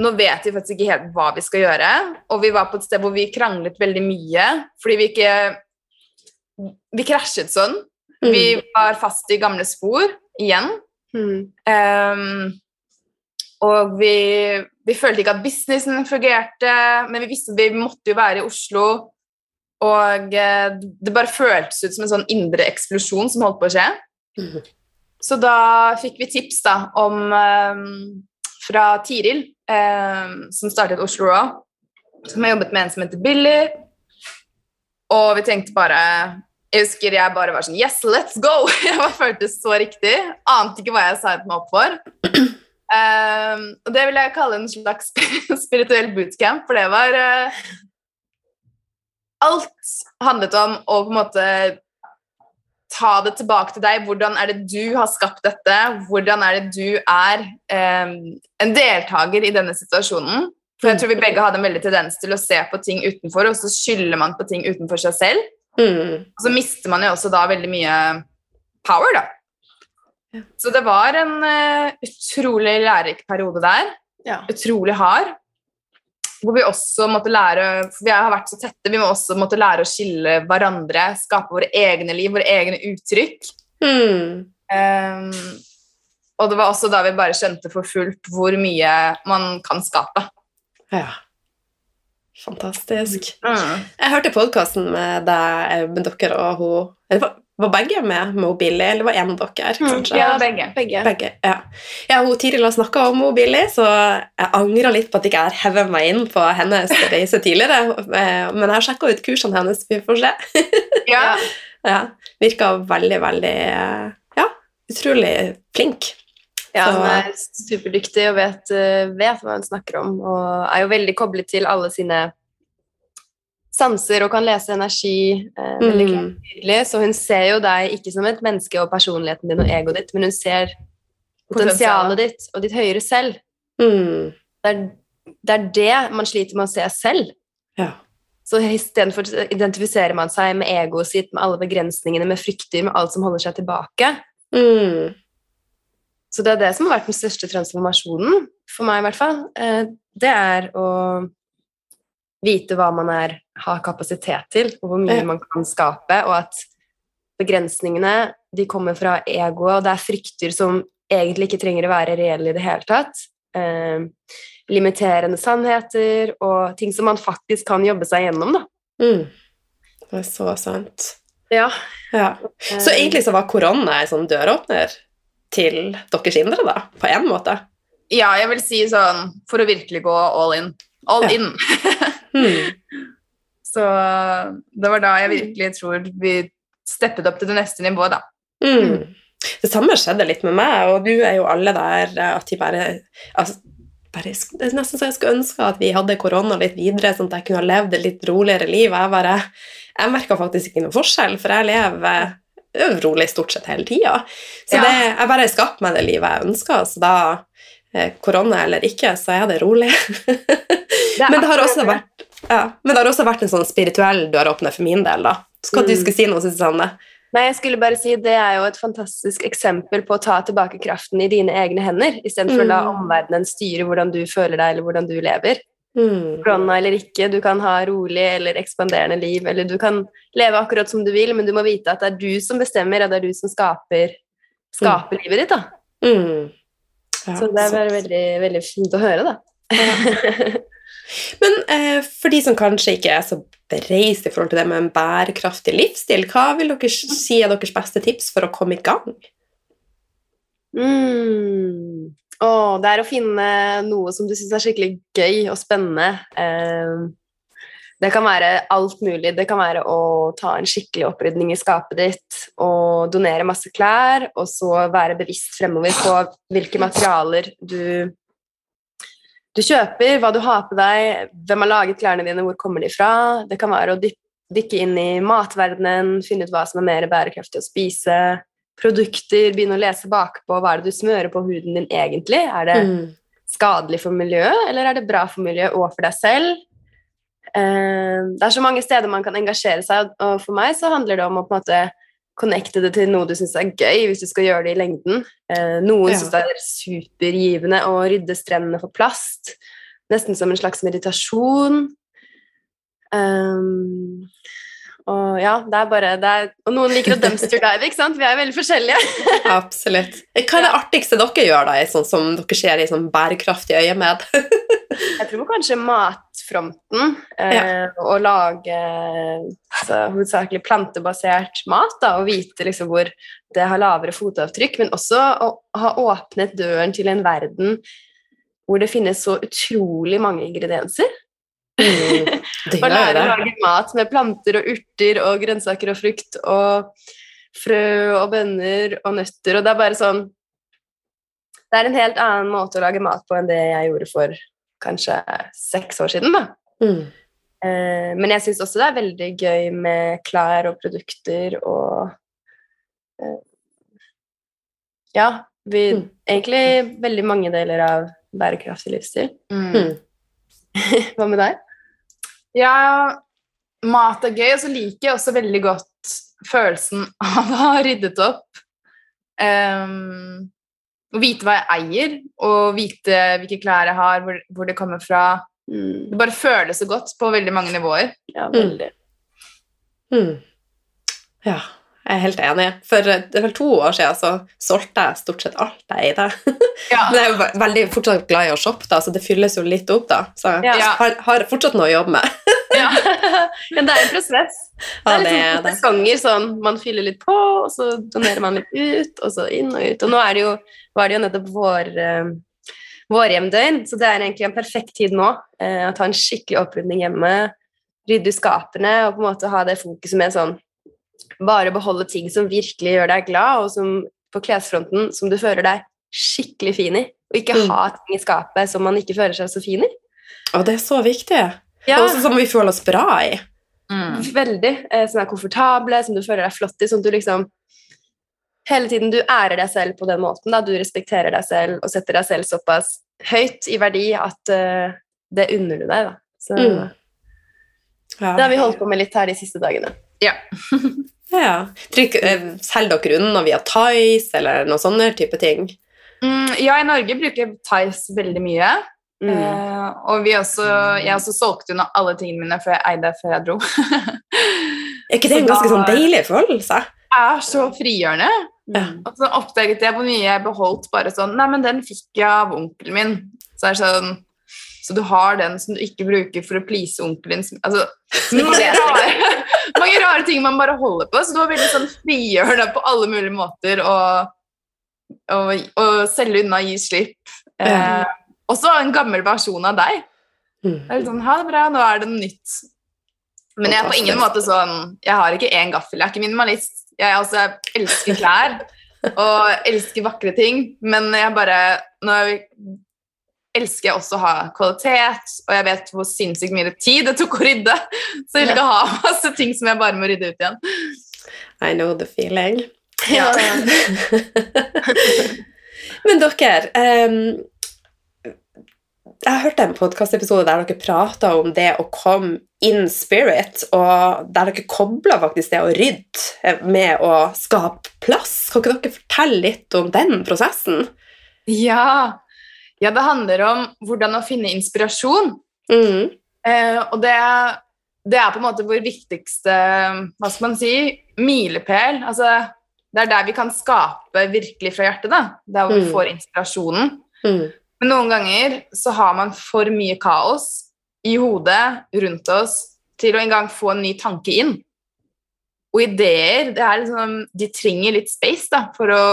Speaker 3: Nå vet vi faktisk ikke helt hva vi skal gjøre. Og vi var på et sted hvor vi kranglet veldig mye fordi vi ikke Vi krasjet sånn.
Speaker 1: Mm.
Speaker 3: Vi var fast i gamle spor igjen.
Speaker 2: Mm.
Speaker 3: Um, og vi, vi følte ikke at businessen fungerte, men vi visste vi måtte jo være i Oslo. Og eh, det bare føltes ut som en sånn indre eksplosjon som holdt på å skje.
Speaker 1: Mm.
Speaker 3: Så da fikk vi tips da om ehm, fra Tiril, eh, som startet Oslo Raw, som har jobbet med en som heter Billy. Og vi tenkte bare Jeg husker jeg bare var sånn Yes, let's go! Jeg bare føltes så riktig. Ante ikke hva jeg signet meg opp for. Ehm, og det vil jeg kalle en slags spirituell bootcamp, for det var eh, Alt handlet om å på en måte ta det tilbake til deg. Hvordan er det du har skapt dette? Hvordan er det du er em, en deltaker i denne situasjonen? For jeg tror vi begge hadde en veldig tendens til å se på ting utenfor, og så skylder man på ting utenfor seg selv.
Speaker 1: Mm.
Speaker 3: Og så mister man jo også da veldig mye power, da.
Speaker 1: Ja.
Speaker 3: Så det var en uh, utrolig lærerik periode der.
Speaker 2: Ja.
Speaker 3: Utrolig hard. Hvor vi også måtte lære For vi har vært så tette, vi må også måtte lære å skille hverandre, skape våre egne liv, våre egne uttrykk.
Speaker 1: Mm.
Speaker 3: Um, og det var også da vi bare skjønte for fullt hvor mye man kan skape.
Speaker 1: Ja. Fantastisk.
Speaker 3: Mm.
Speaker 1: Jeg hørte podkasten med deg, med dere og hun var, begge med Mobili, eller var en av dere, kanskje?
Speaker 3: Ja, begge.
Speaker 2: Begge.
Speaker 1: Begge, ja. ja hun Tiril har snakka om Mobili, så jeg angrer litt på at jeg ikke har hevet meg inn på hennes reise tidligere. Eh, Men jeg har sjekka ut kursene hennes, vi får se.
Speaker 3: Ja.
Speaker 1: Ja, Virka veldig, veldig eh, Ja, utrolig flink.
Speaker 2: Ja, hun er superdyktig og vet, eh, vet hva hun snakker om, og er jo veldig koblet til alle sine sanser og kan lese energi eh, veldig klart
Speaker 1: Mm.
Speaker 2: tydelig. Så hun ser jo deg ikke som et menneske og personligheten din og egoet ditt, men hun ser potensialet ditt og ditt høyere selv.
Speaker 1: Mm.
Speaker 2: Det er, det er det man sliter med å se selv.
Speaker 1: Ja.
Speaker 2: Så istedenfor identifiserer man seg med egoet sitt, med alle begrensningene, med frykter, med alt som holder seg tilbake.
Speaker 1: Mm.
Speaker 2: Så det er det som har vært den største transformasjonen, for meg i hvert fall. Eh, Det er å vite hva man er, har kapasitet til, og hvor mye
Speaker 1: Ja.
Speaker 2: man kan skape, og at begrensningene de kommer fra egoet, og det er frykter som egentlig ikke trenger å være reelle i det hele tatt. Eh, limiterende sannheter og ting som man faktisk kan jobbe seg gjennom, da.
Speaker 1: Mm. Det er så sant.
Speaker 2: Ja.
Speaker 1: Ja. Så egentlig så var korona en sånn døråpner til deres indre, da, på en måte.
Speaker 3: ja, jeg vil si sånn For å virkelig gå all in. All
Speaker 1: Ja.
Speaker 3: in.
Speaker 1: Mm.
Speaker 3: Så det var da jeg virkelig tror vi steppet opp til det neste nivået, da.
Speaker 1: Mm. Det samme skjedde litt med meg, og du er jo alle der eh, at de bare, altså, bare Det er nesten så jeg skulle ønske at vi hadde korona litt videre, sånn at jeg kunne ha levd et litt roligere liv. Jeg bare, jeg merka faktisk ikke noen forskjell, for jeg lever rolig stort sett hele tida. Så
Speaker 3: Ja.
Speaker 1: det, jeg bare skapte meg det livet jeg ønska, så da Korona eller ikke, så er det rolig.
Speaker 2: Det er
Speaker 1: Men det vært, ja, men det har også vært en sånn spirituell døråpner for min del, da. Du
Speaker 2: Mm.
Speaker 1: skulle si noe, Susanne?
Speaker 2: Nei, jeg skulle bare si Det er jo et fantastisk eksempel på å ta tilbake kraften i dine egne hender, istedenfor å la
Speaker 1: Mm.
Speaker 2: omverdenen styre hvordan du føler deg, eller hvordan du lever.
Speaker 1: Mm.
Speaker 2: Korona eller ikke, du kan ha rolig eller ekspanderende liv, eller du kan leve akkurat som du vil, men du må vite at det er du som bestemmer, og det er du som skaper, skaper livet ditt, da.
Speaker 1: Mm. Ja,
Speaker 2: Så det er bare veldig, veldig fint å høre, da.
Speaker 1: Men eh, for de som kanskje ikke er så bereist i forhold til det med en bærekraftig livsstil, hva vil dere si er deres beste tips for å komme i gang?
Speaker 2: Mm. Åh, det er å finne noe som du syns er skikkelig gøy og spennende. Eh, det kan være alt mulig. Det kan være å ta en skikkelig opprydning i skapet ditt og donere masse klær, og så være bevisst fremover på hvilke materialer du, du kjøper, hva du har på deg, hvem har laget klærne dine, hvor kommer de fra. Det kan være å dykke inn i matverdenen, finne ut hva som er mer bærekraftig å spise produkter, begynne å lese bakpå hva er det du smører på huden din egentlig. Er det
Speaker 1: Mm.
Speaker 2: skadelig for miljøet, eller er det bra for miljøet og for deg selv? Eh, det er så mange steder man kan engasjere seg, og- for meg så handler det om å på en måte connecte det til noe du syns er gøy, hvis du skal gjøre det i lengden. Eh, noen
Speaker 1: Ja.
Speaker 2: syns det er supergivende å rydde strendene for plast, nesten som en slags meditasjon. Um, og ja, det er bare det er, Og noen liker å dumpster dive, ikke sant? Vi er veldig forskjellige.
Speaker 1: Absolutt. Hva er det artigste dere gjør, da, sånn som dere ser i sånn bærekraftig øyemed?
Speaker 2: Jeg tror kanskje matfronten, eh, å lage så, hovedsakelig plantebasert mat, da, og vite liksom hvor det har lavere fotavtrykk, men også å ha åpnet døren til en verden hvor det finnes så utrolig mange ingredienser.
Speaker 1: Mm. og
Speaker 2: lære å lage mat med planter og urter og grønnsaker og frukt og frø og bønner og nøtter, og det er bare sånn Det er en helt annen måte å lage mat på enn det jeg gjorde for kanskje seks år siden, da.
Speaker 1: Mm.
Speaker 2: Eh, men jeg syns også det er veldig gøy med klær og produkter og eh, Ja, vi
Speaker 1: Mm.
Speaker 2: Egentlig veldig mange deler av bærekraftig livsstil.
Speaker 3: Mm.
Speaker 2: Hva med deg?
Speaker 3: Ja, mat er gøy, og så liker jeg også veldig godt følelsen av å ha ryddet opp. Um, å vite hva jeg eier, og vite hvilke klær jeg har, hvor, hvor det kommer fra.
Speaker 2: Mm.
Speaker 3: Det bare føles så godt på veldig mange nivåer.
Speaker 2: Ja, veldig.
Speaker 1: Mm. Ja, jeg er helt enig. For eh, det er vel to år siden så solgte jeg stort sett alt jeg eide.
Speaker 3: Ja.
Speaker 1: Men jeg er jo veldig fortsatt glad i å shoppe, da, så det fylles jo litt opp, da. Så jeg
Speaker 2: Ja.
Speaker 1: har, har fortsatt noe å jobbe med.
Speaker 2: ja, Men det er en prosess. Det er liksom
Speaker 1: er det.
Speaker 2: sesonger sånn, man fyller litt på, og så donerer man litt ut, og så inn og ut. Og nå er det jo, var det jo nettopp vår, eh, vårhjemdøgn, så det er egentlig en perfekt tid nå eh, å ta en skikkelig opprydning hjemme, rydde skapene og på en måte ha det fokuset med sånn bare beholde ting som virkelig gjør deg glad, og som på klesfronten som du føler deg skikkelig fin i, og ikke
Speaker 1: Mm.
Speaker 2: ha ting i skapet som man ikke føler seg så fin i.
Speaker 1: Og det er så viktig.
Speaker 2: Ja,
Speaker 1: Og også som vi føler oss bra i.
Speaker 3: Mm.
Speaker 2: veldig. Eh, som er komfortable, som du føler deg flott i, sånn at du liksom hele tiden du ærer deg selv på den måten. Da. Du respekterer deg selv og setter deg selv såpass høyt i verdi at uh, det unner du deg. Da. Så
Speaker 1: Mm. Ja.
Speaker 2: det har vi holdt på med litt her de siste dagene.
Speaker 3: Ja.
Speaker 1: Ja. Trykk, eh, Selger dere unna via Tice eller noen sånne type ting?
Speaker 3: Mm, ja, i Norge bruker Tice veldig mye.
Speaker 2: Mm.
Speaker 3: Uh, og vi også, jeg også solgte unna alle tingene mine før jeg eide før jeg dro.
Speaker 1: Er ikke det en ganske sånn deilig følelse?
Speaker 3: er så frigjørende.
Speaker 1: Ja.
Speaker 3: Og så oppdaget jeg hvor mye jeg beholdt bare sånn Nei, men den fikk jeg av onkelen min. Så er det sånn Så du har den som du ikke bruker for å please onkelen din. som- Altså, så mange, rare, mange rare ting man bare holder på. Så det var veldig sånn frigjørende på alle mulige måter å, å, å selge unna, gi slipp. Eh, også en gammel versjon av deg.
Speaker 1: Mm.
Speaker 3: Det er litt sånn, ha det bra, nå er det noe nytt. Men jeg er på ingen måte sånn Jeg har ikke én gaffel, jeg er ikke minimalist. Jeg, også, jeg elsker klær og elsker vakre ting, men jeg bare Nå elsker jeg også å ha kvalitet, og jeg vet hvor sinnssykt mye tid det tok å rydde. Så jeg vil ikke ha masse ting som jeg bare må rydde ut igjen.
Speaker 1: I know the feeling.
Speaker 3: Ja.
Speaker 1: Men dere um, Jeg har hørt en podkastepisode der dere prata om det å komme in spirit, og der dere kobla faktisk det å rydde med å skape plass. Kan ikke dere fortelle litt om den prosessen?
Speaker 3: Ja. Ja, det handler om hvordan å finne inspirasjon.
Speaker 1: Mm.
Speaker 3: Eh, og det, det er på en måte vår viktigste hva skal man si, milepæl. Altså, det er der vi kan skape virkelig fra hjertet. da. Der hvor vi
Speaker 1: Mm.
Speaker 3: får inspirasjonen.
Speaker 1: Mm.
Speaker 3: Men noen ganger så har man for mye kaos i hodet rundt oss til å engang få en ny tanke inn. Og ideer det er liksom, de trenger litt space da, for å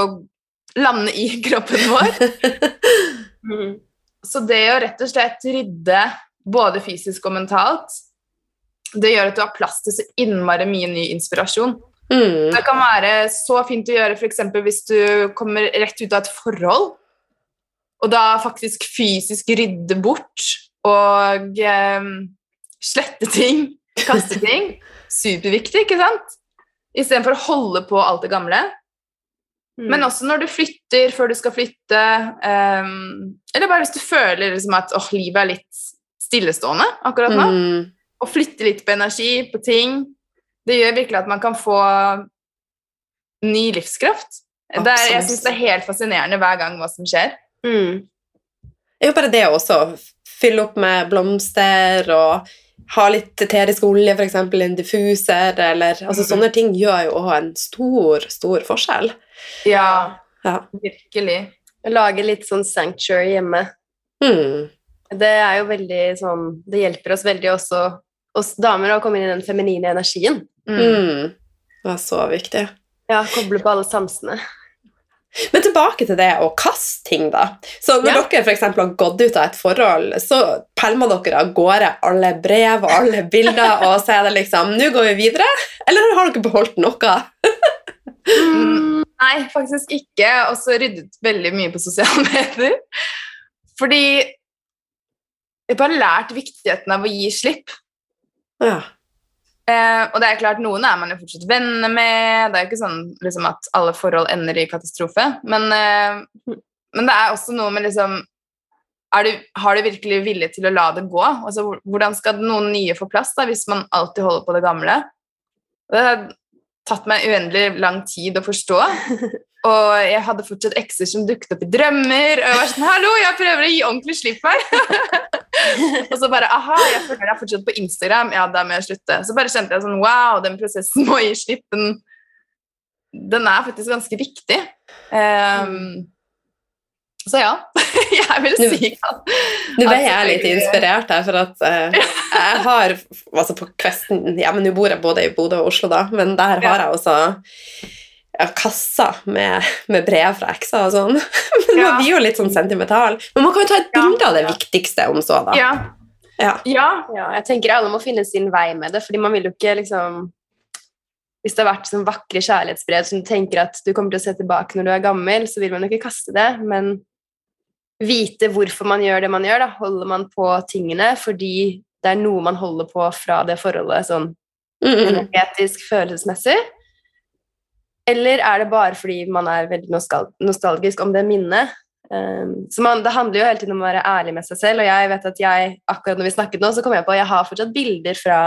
Speaker 3: lande i kroppen vår.
Speaker 2: Mm.
Speaker 3: Så det å rett og slett rydde både fysisk og mentalt, det gjør at du har plass til så innmari mye ny inspirasjon.
Speaker 1: Mm.
Speaker 3: Det kan være så fint å gjøre f.eks. hvis du kommer rett ut av et forhold, og da faktisk fysisk rydde bort og eh, slette ting, kaste ting. Superviktig, ikke sant? Istedenfor å holde på alt det gamle.
Speaker 2: Mm.
Speaker 3: Men også når du flytter, før du skal flytte, um, eller bare hvis du føler liksom at åh, livet er litt stillestående akkurat nå,
Speaker 1: Mm.
Speaker 3: og flytte litt på energi, på ting, det gjør virkelig at man kan få ny livskraft. Er, jeg syns det er helt fascinerende hver gang hva som skjer.
Speaker 2: Mm.
Speaker 1: Er jo bare det også. Fylle opp med blomster og ha litt eterisk olje, f.eks. en diffuser, eller altså
Speaker 3: mm.
Speaker 1: Sånne ting gjør jo også en stor, stor forskjell.
Speaker 3: Ja,
Speaker 1: Ja.
Speaker 3: virkelig.
Speaker 2: Lage litt sånn sanctuary hjemme.
Speaker 1: Mm.
Speaker 2: Det er jo veldig sånn Det hjelper oss veldig også, oss damer, å komme inn i den feminine energien.
Speaker 3: Mm.
Speaker 1: Mm. Det er så viktig.
Speaker 2: Ja, koble på alle sansene.
Speaker 1: Men tilbake til det å kaste ting, da. Så når
Speaker 2: Ja.
Speaker 1: dere f.eks. har gått ut av et forhold, så pælmer dere av gårde alle brev og alle bilder, og så er det liksom Nå går vi videre? Eller har dere beholdt noe?
Speaker 3: Mm, Nei, faktisk ikke. Og så ryddet veldig mye på sosiale medier. Fordi jeg bare har lært viktigheten av å gi slipp.
Speaker 1: Ja.
Speaker 3: Eh, og det er klart, noen er man jo fortsatt venner med. Det er jo ikke sånn liksom, at alle forhold ender i katastrofe. Men, eh, men det er også noe med liksom du, har du virkelig vilje til å la det gå? Altså, hvordan skal noen nye få plass da, hvis man alltid holder på det gamle? Det tatt meg uendelig lang tid å forstå. Og jeg hadde fortsatt ekser som dukket opp i drømmer. Og jeg var sånn 'Hallo, jeg prøver å gi ordentlig slipp her.' og så bare 'Aha, jeg følger deg fortsatt på Instagram.' Ja, da må jeg slutte. Så bare kjente jeg sånn Wow, den prosessen må gi slipp. Den, den er faktisk ganske viktig. Um, så ja, jeg vil si at
Speaker 1: Nå ble jeg litt inspirert her, for at uh, jeg har altså på Kvesten Ja, men nå bor jeg både i Bodø og Oslo, da, men der har jeg også ja, kassa med, med, brev fra ekser og sånn. Men man blir jo litt sånn sentimental. Men man kan jo ta et bilde av det viktigste om så, da.
Speaker 2: Ja. Ja. ja. Jeg tenker alle må finne sin vei med det, fordi man vil jo ikke liksom Hvis det har vært sånn vakre kjærlighetsbrev som du tenker at du kommer til å se tilbake når du er gammel, så vil man jo ikke kaste det, men vite hvorfor man gjør det man gjør. Da. Holder man på tingene fordi det er noe man holder på fra det forholdet sånn energetisk, følelsesmessig? Eller er det bare fordi man er veldig nostalgisk om det minnet? Um, så man, Det handler jo hele tiden om å være ærlig med seg selv, og jeg vet at jeg, akkurat når vi snakket nå, så kom jeg på at jeg har fortsatt bilder fra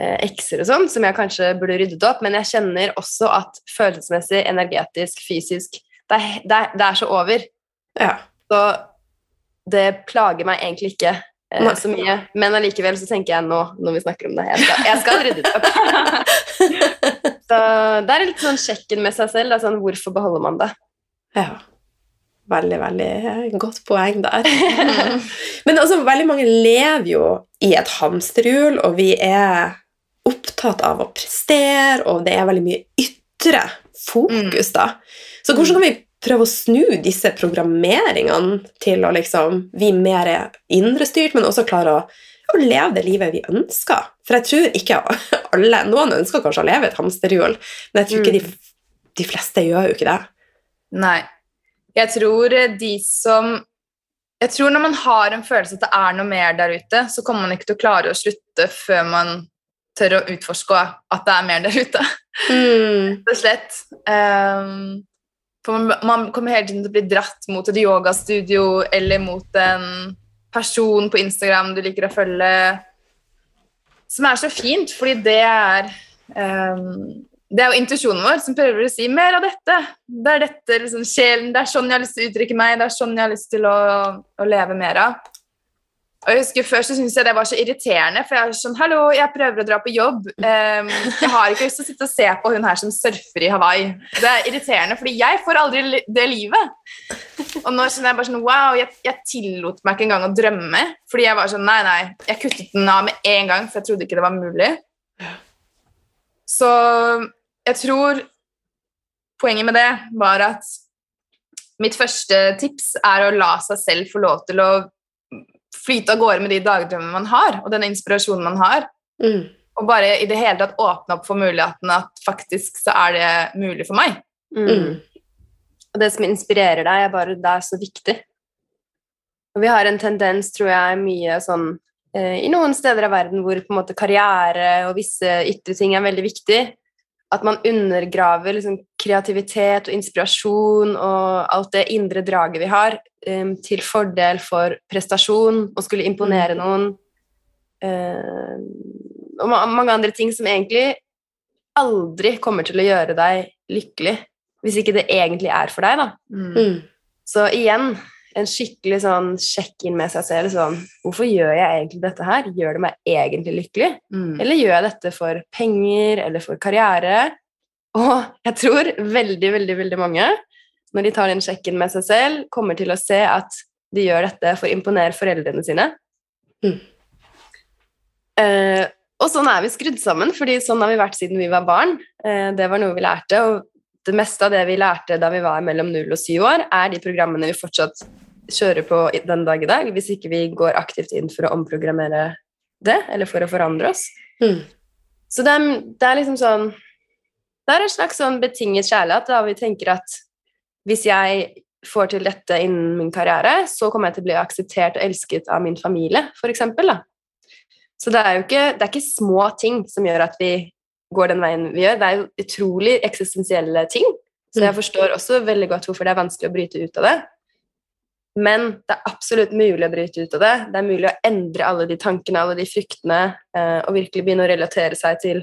Speaker 2: eh, ekser og sånn som jeg kanskje burde ryddet opp, men jeg kjenner også at følelsesmessig, energetisk, fysisk Det det er, det er så over.
Speaker 1: Ja.
Speaker 2: Så det plager meg egentlig ikke eh, så mye, men allikevel så tenker jeg nå, når vi snakker om det Jeg skal, jeg skal rydde opp. Så det er litt sånn sjekken med seg selv. Sånn, hvorfor beholder man det?
Speaker 1: Ja. Veldig, veldig godt poeng der. Men altså, veldig mange lever jo i et hamsterhjul, og vi er opptatt av å prestere, og det er veldig mye ytre fokus, da. Så hvordan kan vi prøve å snu disse programmeringene til å liksom bli mer indrestyrt, men også klare å og leve det livet vi ønsker. For jeg tror ikke alle Noen ønsker kanskje å leve et hamsterhjul, men jeg tror ikke de, mm. de fleste gjør jo ikke det.
Speaker 3: Nei. Jeg tror de som Jeg tror når man har en følelse at det er noe mer der ute, så kommer man ikke til å klare å slutte før man tør å utforske at det er mer der ute.
Speaker 1: Mm.
Speaker 3: Rett og slett. Um, for man, man, kommer hele tiden til å bli dratt mot et yogastudio eller mot en person på Instagram du liker å følge, som er så fint, fordi det er um, det er jo intuisjonen vår som prøver å si 'mer av dette'. Det er dette liksom, sjelen, det er sånn jeg har lyst til å uttrykke meg, det er sånn jeg har lyst til å, å leve mer av. Og jeg husker Før så syntes jeg det var så irriterende, for jeg er sånn Hallo, jeg prøver å dra på jobb. Um, jeg har ikke lyst til å sitte og se på hun her som surfer i Hawaii. Det er irriterende, fordi jeg får aldri det livet. Og nå skjønner jeg bare sånn Wow, jeg, jeg tillot meg ikke engang å drømme. Fordi jeg var sånn Nei, nei. Jeg kuttet den av med en gang, for jeg trodde ikke det var mulig. Så jeg tror poenget med det var at mitt første tips er å la seg selv få lov til å flyte av gårde med de dagdrømmene man har, og den inspirasjonen man har.
Speaker 1: Mm.
Speaker 3: Og bare i det hele tatt åpne opp for muligheten at faktisk så er det mulig for meg.
Speaker 2: Mm. mm. Og det som inspirerer deg, er bare det er så viktig. Og vi har en tendens, tror jeg, mye sånn eh, i noen steder av verden hvor på en måte karriere og visse ytre ting er veldig viktig, at man undergraver liksom, kreativitet og inspirasjon og alt det indre draget vi har, um, til fordel for prestasjon og skulle imponere mm. noen. Um, og ma mange andre ting som egentlig aldri kommer til å gjøre deg lykkelig, hvis ikke det egentlig er for deg, da.
Speaker 1: Mm. mm.
Speaker 2: Så igjen, en skikkelig sånn sjekk inn med seg selv. sånn, Hvorfor gjør jeg egentlig dette her? Gjør det meg egentlig lykkelig?
Speaker 1: Mm.
Speaker 2: Eller gjør jeg dette for penger eller for karriere? Og jeg tror veldig, veldig, veldig mange, når de tar den sjekken med seg selv, kommer til å se at de gjør dette for å imponere foreldrene sine.
Speaker 1: Mm.
Speaker 2: Eh, og sånn er vi skrudd sammen, fordi sånn har vi vært siden vi var barn. Eh, det var noe vi lærte, og det meste av det vi lærte da vi var mellom 0 og 7 år, er de programmene vi fortsatt kjører på den dag i dag, hvis ikke vi går aktivt inn for å omprogrammere det, eller for å forandre oss.
Speaker 1: Mm.
Speaker 2: Så det er, det er, liksom sånn Det er en slags sånn betinget kjærlighet, da vi tenker at hvis jeg får til dette innen min karriere, så kommer jeg til å bli akseptert og elsket av min familie, f.eks. Så det er jo ikke, det er ikke små ting som gjør at vi går den veien vi gjør. Det er jo utrolig eksistensielle ting, så jeg mm. forstår også veldig godt hvorfor det er vanskelig å bryte ut av det. Men det er absolutt mulig å bryte ut av det. Det er mulig å endre alle de tankene, alle de fryktene, eh, og virkelig begynne å relatere seg til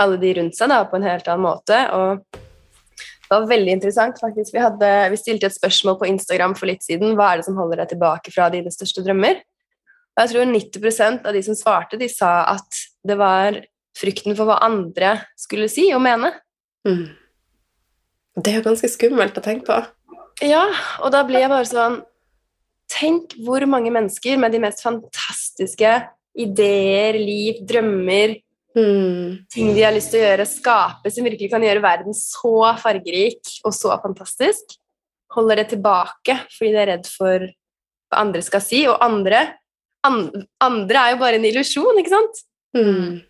Speaker 2: alle de rundt seg da, på en helt annen måte. Og det var veldig interessant, faktisk. Vi, hadde, vi stilte et spørsmål på Instagram for litt siden. Hva er det som holder deg tilbake fra dine største drømmer? Og jeg tror 90% av de som svarte, de sa at det var frykten for hva andre skulle si og mene.
Speaker 1: Mm. Det er jo ganske skummelt å tenke på.
Speaker 2: Ja, og da blir jeg bare sånn Tenk hvor mange mennesker med de mest fantastiske ideer, liv, drømmer, mm. ting de har lyst til å gjøre, skape, som virkelig kan gjøre verden så fargerik og så fantastisk, holder det tilbake fordi de er redd for hva andre skal si. Og andre, andre er jo bare en illusjon, ikke sant?
Speaker 3: Mm.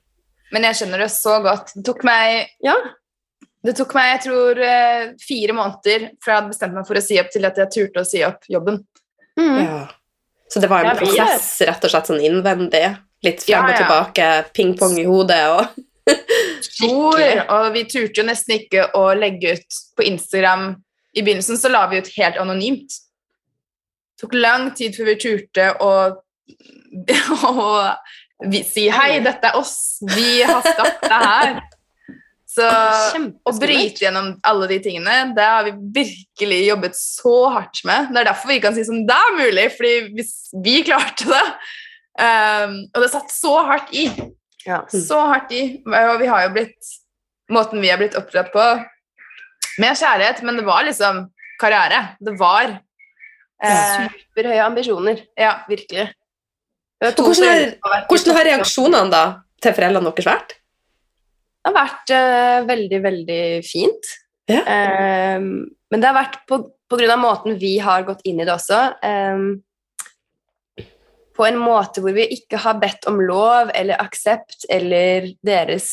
Speaker 3: Men jeg skjønner det så godt. Det tok meg ja. Det tok meg jeg tror, eh, fire måneder fra jeg hadde bestemt meg for å si opp, til at jeg turte å si opp jobben.
Speaker 1: Mm. Ja. Så det var en prosess rett og slett sånn innvendig? Litt frem og tilbake, ping-pong i hodet og
Speaker 3: Skikkelig. Og vi turte jo nesten ikke å legge ut på Instagram. I begynnelsen så la vi ut helt anonymt. Det tok lang tid før vi turte å, å vi, si hei, dette er oss, vi har skapt det her. Så å bryte gjennom alle de tingene, det har vi virkelig jobbet så hardt med. Det er derfor vi kan si som Det er mulig, fordi hvis vi klarte det um, Og det satt så hardt i. Ja. Så hardt i. Og vi har jo blitt Måten vi har blitt oppdratt på med kjærlighet, men det var liksom karriere. Det var
Speaker 2: eh, Superhøye ambisjoner.
Speaker 3: Ja, virkelig.
Speaker 1: Hvordan, hvordan, har reaksjonene da til foreldrene deres vært?
Speaker 2: Det har vært uh, veldig, veldig fint. Ja. Um, men det har vært på, på, grunn av måten vi har gått inn i det også. Um, på en måte hvor vi ikke har bedt om lov eller aksept eller deres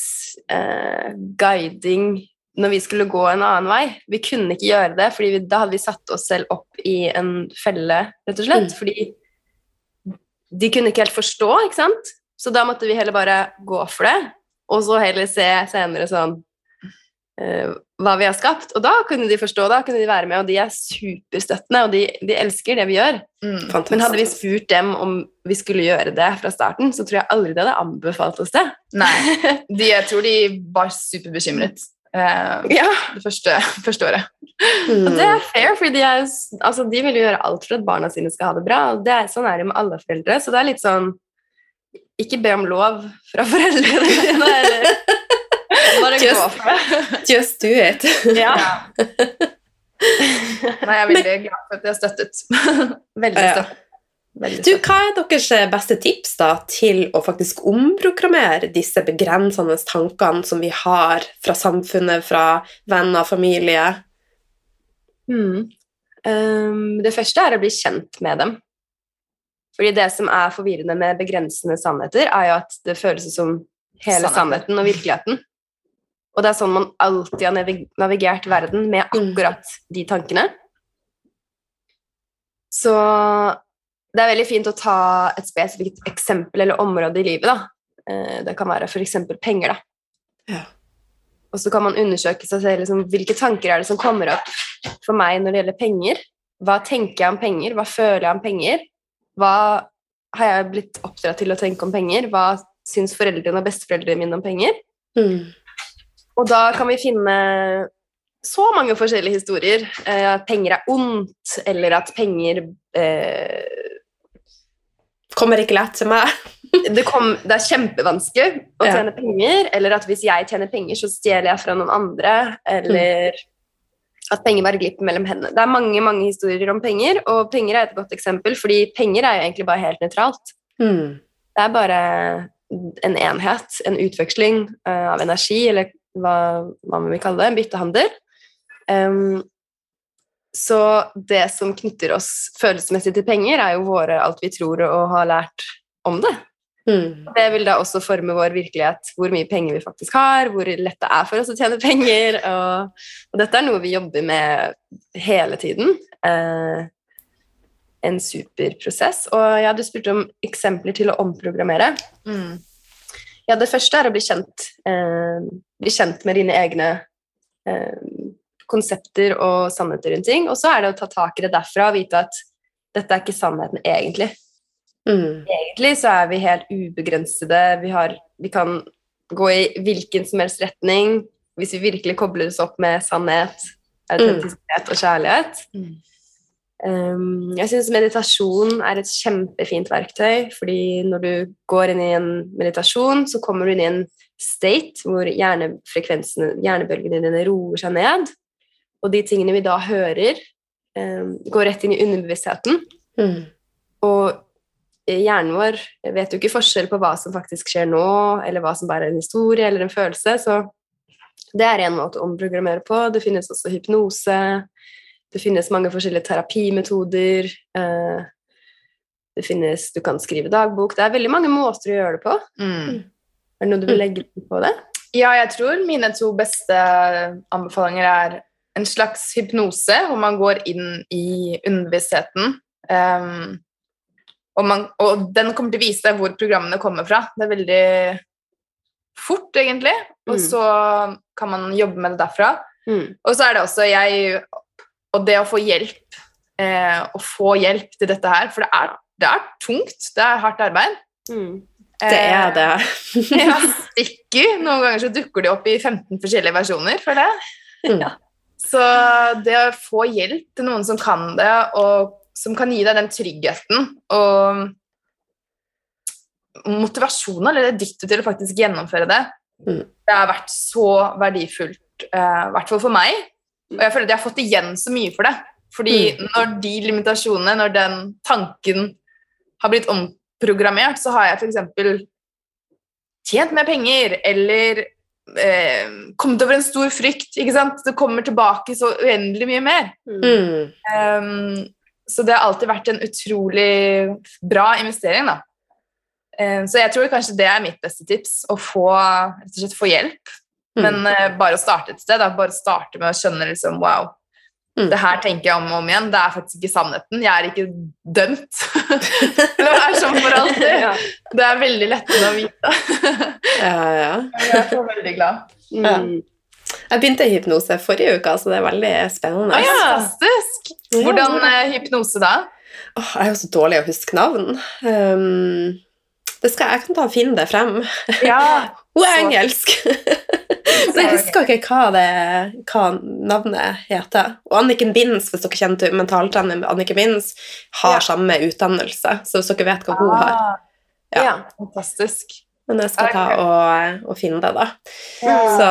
Speaker 2: uh, guiding når vi skulle gå en annen vei. Vi kunne ikke gjøre det, for da hadde vi satt oss selv opp i en felle, rett og slett. Mm. Fordi de kunne ikke helt forstå, ikke sant? Så da måtte vi heller bare gå for det, og så heller se senere sånn uh, hva vi har skapt. Og da kunne de forstå, da kunne de være med, og de er superstøttende, og de, de elsker det vi gjør. Mm, Men hadde vi spurt dem om vi skulle gjøre det fra starten, så tror jeg aldri de hadde anbefalt oss det.
Speaker 3: Nei, de, jeg tror de var superbekymret Uh, ja. det første, første året.
Speaker 2: Mm. Og det er fair, for de, er, altså, de vil jo gjøre alt for at barna sine skal ha det bra. og det er, Sånn er det med alle foreldre. Så det er litt sånn Ikke be om lov fra foreldrene dine. Bare
Speaker 1: just,
Speaker 2: gå for det.
Speaker 1: Just do it.
Speaker 2: ja.
Speaker 3: Nei, jeg er veldig glad for at jeg har støttet.
Speaker 2: veldig støttet.
Speaker 1: Du, hva er deres eh, beste tips da, til å faktisk omprogrammere disse begrensende tankene som vi har fra samfunnet, fra venner, familie?
Speaker 2: Mm. Um, det første er å bli kjent med dem. Fordi det som er forvirrende med begrensende sannheter, er jo at det føles som hele sannheten og virkeligheten. Og det er sånn man alltid har navigert verden med mm. akkurat de tankene. Så det er veldig fint å ta et spesifikt eksempel eller område i livet. da. Eh, det kan være f.eks. penger. da. Ja. Og så kan man undersøke seg selv liksom, hvilke tanker er det som kommer opp for meg når det gjelder penger. Hva tenker jeg om penger? Hva føler jeg om penger? Hva har jeg blitt oppdratt til å tenke om penger? Hva syns foreldrene og besteforeldrene mine om penger? Mm. Og da kan vi finne så mange forskjellige historier. Eh, at penger er ondt, eller at penger eh,
Speaker 1: Kommer ikke lett til meg.
Speaker 2: det, kom, det, er kjempevanskelig å tjene ja. penger, eller at hvis jeg tjener penger, så stjeler jeg fra noen andre, eller mm. At penger bare glipper mellom hendene. Det er mange mange historier om penger, og penger er et godt eksempel, fordi penger er jo egentlig bare helt nøytralt. Mm. Det er bare en enhet, en utveksling uh, av energi, eller hva, hva man vil kalle det, en byttehandel. Um, så det som knytter oss følelsesmessig til penger, er jo våre alt vi tror og har lært om det. Mm. Det vil da også forme vår virkelighet, hvor mye penger vi faktisk har, hvor lett det er for oss å tjene penger. Og, og dette er noe vi jobber med hele tiden. Eh, en superprosess. Og ja, du spurte om eksempler til å omprogrammere. Mm. Ja, det første er å bli kjent. Eh, bli kjent med dine egne eh, konsepter og sannheter rundt ting. Og så er det å ta tak i det derfra og vite at dette er ikke sannheten egentlig.
Speaker 1: Mm.
Speaker 2: Egentlig så er vi helt ubegrensede. Vi, har, vi kan gå i hvilken som helst retning hvis vi virkelig kobler oss opp med sannhet, autentisitet og kjærlighet.
Speaker 3: Mm.
Speaker 2: Um, jeg syns meditasjon er et kjempefint verktøy, fordi når du går inn i en meditasjon, så kommer du inn i en state hvor hjernebølgene dine roer seg ned, og de tingene vi da hører, um, går rett inn i underbevisstheten.
Speaker 1: Mm.
Speaker 2: Og hjernen vår vet jo ikke forskjell på hva som faktisk skjer nå, eller hva som bare er en historie eller en følelse, så det er en måte å omprogrammere på. Det finnes også hypnose. Det finnes mange forskjellige terapimetoder. eh, Det finnes Du kan skrive dagbok. Det er veldig mange måter å gjøre det på.
Speaker 3: Mm.
Speaker 2: Er det noe du vil legge på det?
Speaker 3: Ja, jeg tror mine to beste anbefalinger er en slags hypnose, hvor man går inn i underbevisstheten. Um, og, man, og den kommer til å vise deg hvor programmene kommer fra. Det er veldig fort, egentlig. Og
Speaker 2: Mm.
Speaker 3: så kan man jobbe med det derfra.
Speaker 2: Mm.
Speaker 3: Og så er det også jeg Og det å få hjelp, eh, å få hjelp til dette her, for det er, det er tungt. Det er hardt arbeid.
Speaker 2: Mm.
Speaker 1: Det er det.
Speaker 3: Eh, ja, stikker. Noen ganger så dukker de opp i 15 forskjellige versjoner, føler jeg.
Speaker 1: Mm.
Speaker 3: Ja. Så det å få hjelp til noen som kan det, og som kan gi deg den tryggheten og motivasjonen eller det dyttet til å faktisk gjennomføre det,
Speaker 1: Mm.
Speaker 3: det har vært så verdifullt, i uh, hvert fall for meg. Og jeg føler at jeg har fått igjen så mye for det. Fordi når de limitasjonene, når den tanken har blitt omprogrammert, så har jeg f.eks. tjent mer penger, eller eh, kommet over en stor frykt. ikke sant? Det kommer tilbake så uendelig mye mer.
Speaker 1: Mm.
Speaker 3: Um, så det har alltid vært en utrolig bra investering, da. Um, så jeg tror kanskje det er mitt beste tips, å få, rett og slett få hjelp.
Speaker 1: Mm.
Speaker 3: Men mm. bare å starte et sted, da. bare starte med å skjønne liksom, wow,
Speaker 1: Mm.
Speaker 3: det her tenker jeg om og om igjen. Det er faktisk ikke sannheten. Jeg er ikke dømt til å være sånn for alltid.
Speaker 2: Ja.
Speaker 3: Det er veldig lettende å vite.
Speaker 1: Ja, ja.
Speaker 3: Jeg er så veldig glad.
Speaker 2: Mm.
Speaker 1: Jeg begynte hypnose forrige uke, så det er veldig spennende.
Speaker 3: Fantastisk! Hvordan er hypnose da?
Speaker 1: Oh, jeg er jo så dårlig å huske navn. Um, det skal, jeg kan ta finne det frem.
Speaker 3: Ja,
Speaker 1: Hun er
Speaker 3: Så-
Speaker 1: engelsk! Så jeg husker ikke hva, det, hva navnet heter. Og Anniken Binds, hvis dere kjenner til mentaltrener Anniken Binds, har
Speaker 2: Ja.
Speaker 1: samme utdannelse. Så hvis dere vet hva hun har.
Speaker 3: Ah,
Speaker 1: Ja.
Speaker 2: Ja.
Speaker 3: Fantastisk.
Speaker 1: Men jeg skal ta og, og finne det, da.
Speaker 2: Ja.
Speaker 1: Så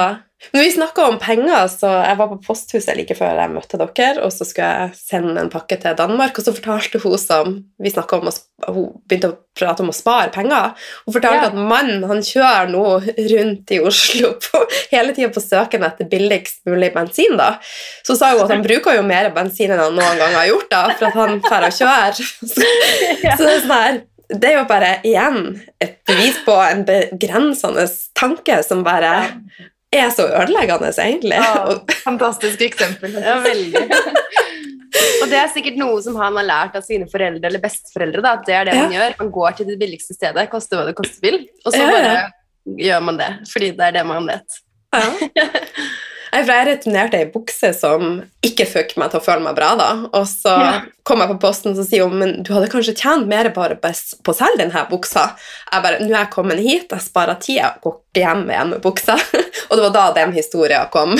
Speaker 1: når vi snakka om penger, så jeg var på posthuset like før jeg møtte dere, og så skulle jeg sende en pakke til Danmark, og så fortalte hun som vi om, å hun begynte å prate om å spare penger. Hun fortalte
Speaker 3: Ja.
Speaker 1: at mannen han kjører nå rundt i Oslo på, hele tida på søken etter billigst mulig bensin. da. Så sa hun at han bruker jo mer bensin enn han noen gang har gjort, da, for at han drar og kjører. Så, så det er sånn her det er jo bare igjen et bevis på en begrensende tanke som bare er så ødeleggende, egentlig.
Speaker 3: Ja, fantastisk eksempel.
Speaker 2: Ja, veldig. Og det er sikkert noe som han har lært av sine foreldre eller besteforeldre. Da, at det er det man gjør. Man går til det billigste stedet, koste hva det koste vil, og så
Speaker 1: Ja, ja.
Speaker 2: bare gjør man det. Fordi det er det man vet.
Speaker 1: ja. For Jeg returnerte ei bukse som ikke fikk meg til å føle meg bra. da. Og så
Speaker 2: Ja.
Speaker 1: kom jeg på posten og sier hun, men du hadde kanskje tjent mer bare på å selge denne buksa. Jeg bare, nå er jeg kommet hit, jeg sparer tid, jeg går ikke hjem med buksa. Og det var da den historien kom,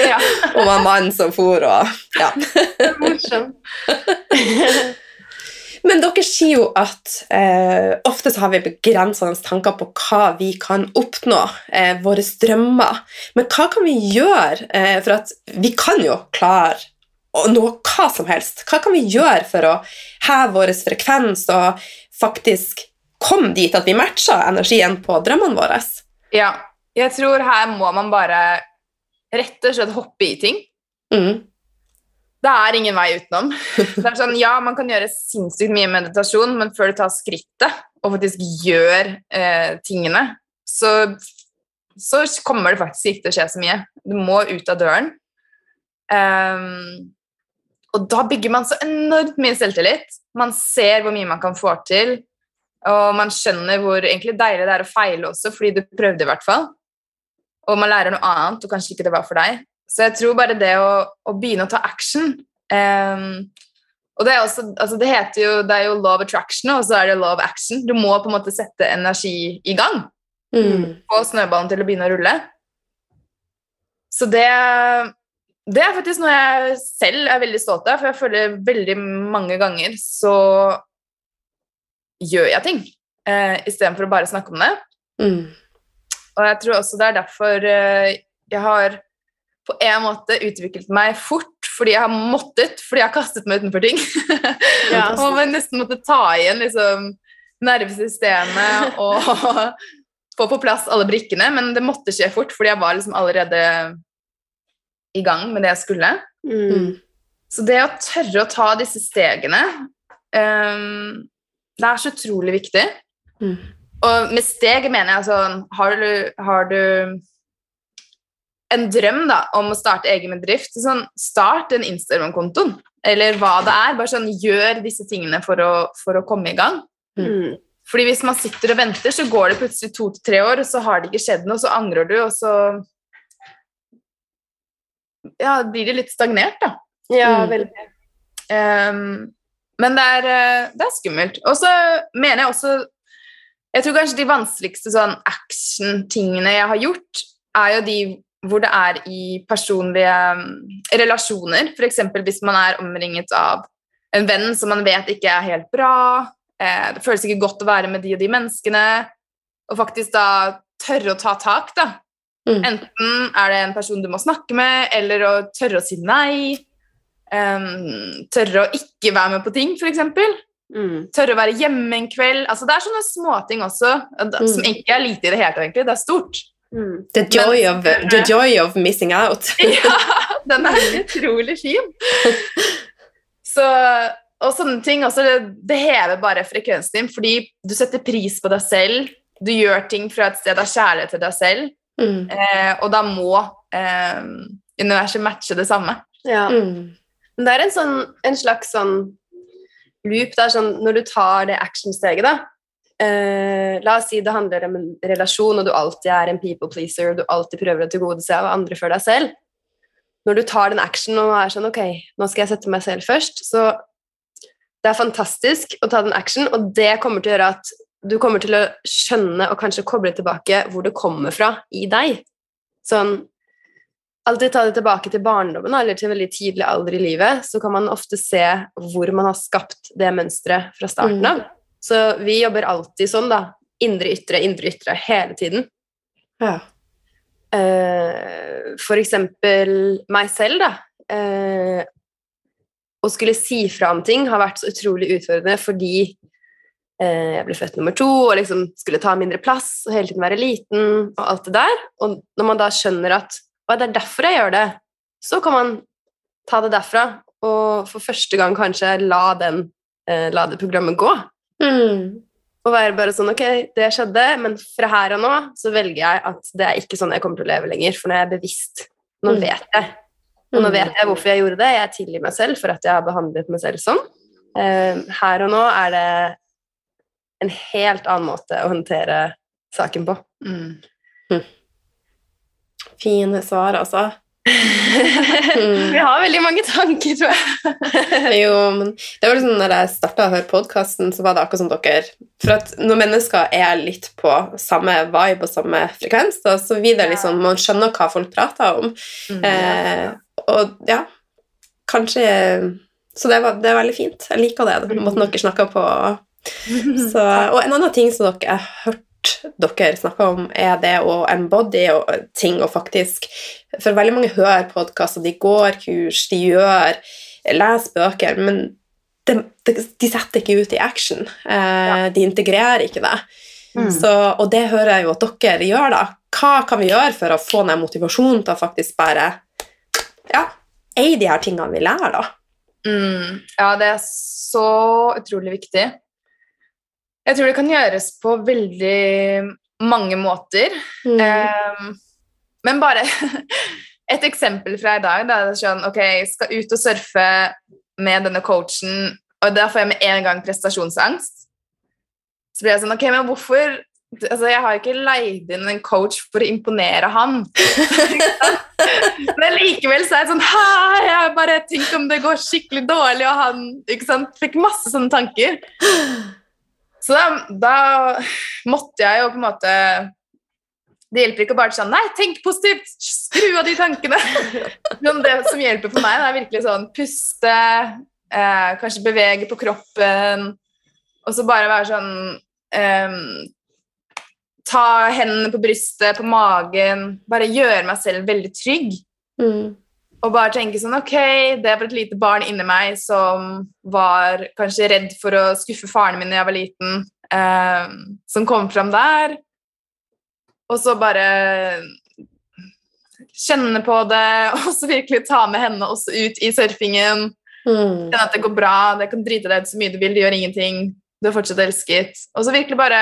Speaker 3: Ja.
Speaker 1: om en mann som for og ja. Men dere sier jo at eh, ofte så har vi begrensende tanker på hva vi kan oppnå, eh, våre drømmer. Men hva kan vi gjøre? Eh, for at vi kan jo klare å nå hva som helst. Hva kan vi gjøre for å heve vår frekvens og faktisk komme dit at vi matcher energien på drømmene våre?
Speaker 3: ja. Jeg tror her må man bare rett og slett hoppe i ting.
Speaker 1: Mm.
Speaker 3: Det er ingen vei utenom. Det er sånn, ja, Man kan gjøre sinnssykt mye meditasjon, men før du tar skrittet og faktisk gjør eh, tingene, så, så kommer det faktisk ikke til å skje så mye. Du må ut av døren. Um, og da bygger man så enormt mye selvtillit. Man ser hvor mye man kan få til, og man skjønner hvor egentlig deilig det er å feile også, fordi du prøvde i hvert fall. Og man lærer noe annet, og kanskje ikke det var for deg. Så jeg tror bare det å, å begynne å ta action um, Og det, er også, altså det heter jo, det er jo love attraction, og så er det love action. Du må på en måte sette energi i gang.
Speaker 1: Mm.
Speaker 3: Få snøballen til å begynne å rulle. Så det, det er faktisk noe jeg selv er veldig stolt av, for jeg føler veldig mange ganger så gjør jeg ting eh, istedenfor å bare snakke om det.
Speaker 1: Mm.
Speaker 3: Og jeg tror også det er derfor eh, jeg har på en måte utviklet meg fort fordi jeg har måttet, fordi jeg har kastet meg utenfor ting.
Speaker 2: Ja.
Speaker 3: og man nesten måtte ta igjen liksom, nervesystemet og få på plass alle brikkene, men det måtte skje fort, fordi jeg var liksom allerede i gang med det jeg skulle.
Speaker 2: Mm.
Speaker 3: Så det å tørre å ta disse stegene, um, det er så utrolig viktig.
Speaker 1: Mm.
Speaker 3: Og med steg mener jeg sånn Har du, har du en drøm da, om å starte egen bedrift, så sånn, start en Instagram-kontoen. Eller hva det er. Bare sånn, gjør disse tingene for å, for å komme i gang.
Speaker 2: Mm.
Speaker 3: Fordi hvis man sitter og venter, så går det plutselig to til tre år, og så har det ikke skjedd noe, så angrer du, og så ja, blir det litt stagnert, da.
Speaker 2: Ja,
Speaker 1: Mm.
Speaker 2: veldig.
Speaker 3: Um, men det er, eh, det er skummelt. Og så mener jeg også Jeg tror kanskje de vanskeligste sånn action-tingene jeg har gjort, er jo de hvor det er i personlige mm, relasjoner. F.eks. hvis man er omringet av en venn som man vet ikke er helt bra. Eh, det føles ikke godt å være med de og de menneskene. Og faktisk da tørre å ta tak, da.
Speaker 1: Mm.
Speaker 3: Enten er det en person du må snakke med, eller å tørre å si nei. Um, tørre å ikke være med på ting, f.eks.
Speaker 2: Mm.
Speaker 3: Tørre å være hjemme en kveld. Altså, det er sånne småting også, eh, som
Speaker 1: Mm.
Speaker 3: ikke er lite i det hele tatt, egentlig. Det er stort.
Speaker 2: Mm.
Speaker 1: The, joy of, the joy of missing out.
Speaker 3: Ja, den er utrolig fin. Så, og sånne ting også, det, det hever bare frekvensen din, fordi du setter pris på deg selv. Du gjør ting fra et sted av kjærlighet til deg selv,
Speaker 1: Mm.
Speaker 3: eh, og da må eh, universet matche det samme.
Speaker 2: Ja.
Speaker 1: Mm.
Speaker 2: Men det er en, sånn, en slags sånn loop der, sånn når du tar det actionsteget, da. Eh, la oss si det handler om en relasjon, og du alltid er en people pleaser, og du alltid prøver å tilgodese av andre før deg selv. Når du tar den actionen og er sånn Ok, nå skal jeg sette meg selv først, så det er fantastisk å ta den action, og det kommer til å gjøre at du kommer til å skjønne og kanskje koble tilbake hvor det kommer fra i deg. Sånn alltid ta det tilbake til barndommen eller til veldig tidlig alder i livet, så kan man ofte se hvor man har skapt det mønsteret fra starten
Speaker 1: Mm.
Speaker 2: Så vi jobber alltid sånn, da. Indre, ytre, indre, ytre hele tiden.
Speaker 1: Ja.
Speaker 2: Uh, for eksempel meg selv, da. Uh, å skulle si fra om ting har vært så utrolig utfordrende fordi uh, jeg ble født nummer to og liksom skulle ta mindre plass og hele tiden være liten og alt det der. Og når man da skjønner at «Å, det er derfor jeg gjør det, så kan man ta det derfra og for første gang kanskje la, den, la det programmet gå.
Speaker 1: Mm.
Speaker 2: Og være bare sånn Ok, det skjedde, men fra her og nå så velger jeg at det er ikke sånn jeg kommer til å leve lenger, for nå er jeg bevisst. Nå
Speaker 1: Mm.
Speaker 2: vet jeg. Og nå vet jeg hvorfor jeg gjorde det. Jeg tilgir meg selv for at jeg har behandlet meg selv sånn. Eh, her og nå er det en helt annen måte å håndtere saken på.
Speaker 3: Mm.
Speaker 1: Fine svar, altså.
Speaker 2: Vi har veldig mange tanker, tror jeg.
Speaker 1: Jo, men det var liksom når jeg starta høre podkasten, så var det akkurat som dere For at når mennesker er litt på samme vibe og samme frekvens, da, så blir det liksom Man skjønner hva folk prater om.
Speaker 3: Mm.
Speaker 1: Eh, og ja, kanskje Så det, var, det er veldig fint. Jeg liker det. Måten dere snakker på. Så, og en annen ting som dere har hørt dere snakker om, er det å embody og ting og faktisk For veldig mange hører podkaster, de går kurs, de gjør leser bøker, men de, de, de setter ikke ut i action. Eh, De integrerer ikke det.
Speaker 3: Mm.
Speaker 1: Så, og det hører jeg jo at dere gjør, da. Hva kan vi gjøre for å få ned motivasjonen til å faktisk bare ja, eie de her tingene vi lærer, da?
Speaker 3: Mm. Ja, det er så utrolig viktig. Jeg tror det kan gjøres på veldig mange måter.
Speaker 1: Mm.
Speaker 3: Um, men bare et eksempel fra i dag. Da sånn, ok, jeg skal ut og surfe med denne coachen, og da får jeg med en gang prestasjonsangst. Så blir jeg sånn, ok, men hvorfor Altså, jeg har ikke leid inn en coach for å imponere han. Men likevel så er jeg sånn ha, jeg bare Tenk om det går skikkelig dårlig, og han sant, fikk masse sånne tanker. Så da, da måtte jeg jo på en måte Det hjelper ikke å bare sånn Nei, tenk positivt! Skru av de tankene! Men det som hjelper for meg, det er virkelig sånn puste, eh, kanskje bevege på kroppen, og så bare være sånn eh, ta hendene på brystet, på magen, bare gjøre meg selv veldig trygg.
Speaker 1: Mm.
Speaker 3: Og bare tenke sånn Ok, det var et lite barn inni meg som var kanskje redd for å skuffe faren min da jeg var liten, eh, som kom fram der. Og så bare kjenne på det, og så virkelig ta med henne også ut i surfingen.
Speaker 1: Mm.
Speaker 3: Kjenne at det går bra, det kan drite deg ut så mye du vil, det gjør ingenting. Du er fortsatt elsket. Og så virkelig bare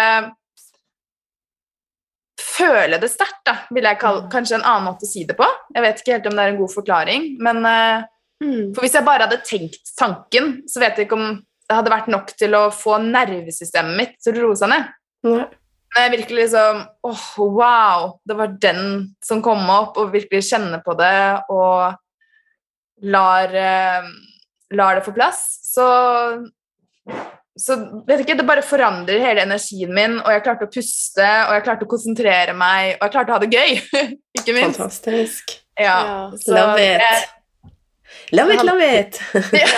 Speaker 3: føle det sterkt, da, vil jeg kalle kanskje en annen måte å si det på. Jeg vet ikke helt om det er en god forklaring, men eh,
Speaker 2: Mm.
Speaker 3: For hvis jeg bare hadde tenkt tanken, så vet jeg ikke om det hadde vært nok til å få nervesystemet mitt til å roe seg ned.
Speaker 1: Nei.
Speaker 3: Men jeg virkelig liksom åh, wow! Det var den som kom opp, og virkelig kjenne på det og lar, eh, lar det få plass. Så så vet ikke, Det bare forandrer hele energien min, og jeg klarte å puste, og jeg klarte å konsentrere meg, og jeg klarte å ha det gøy. ikke minst.
Speaker 1: Fantastisk.
Speaker 3: Ja.
Speaker 2: Ja.
Speaker 3: Så
Speaker 1: Love it.
Speaker 3: jeg-
Speaker 1: Love it, love it!
Speaker 3: ja.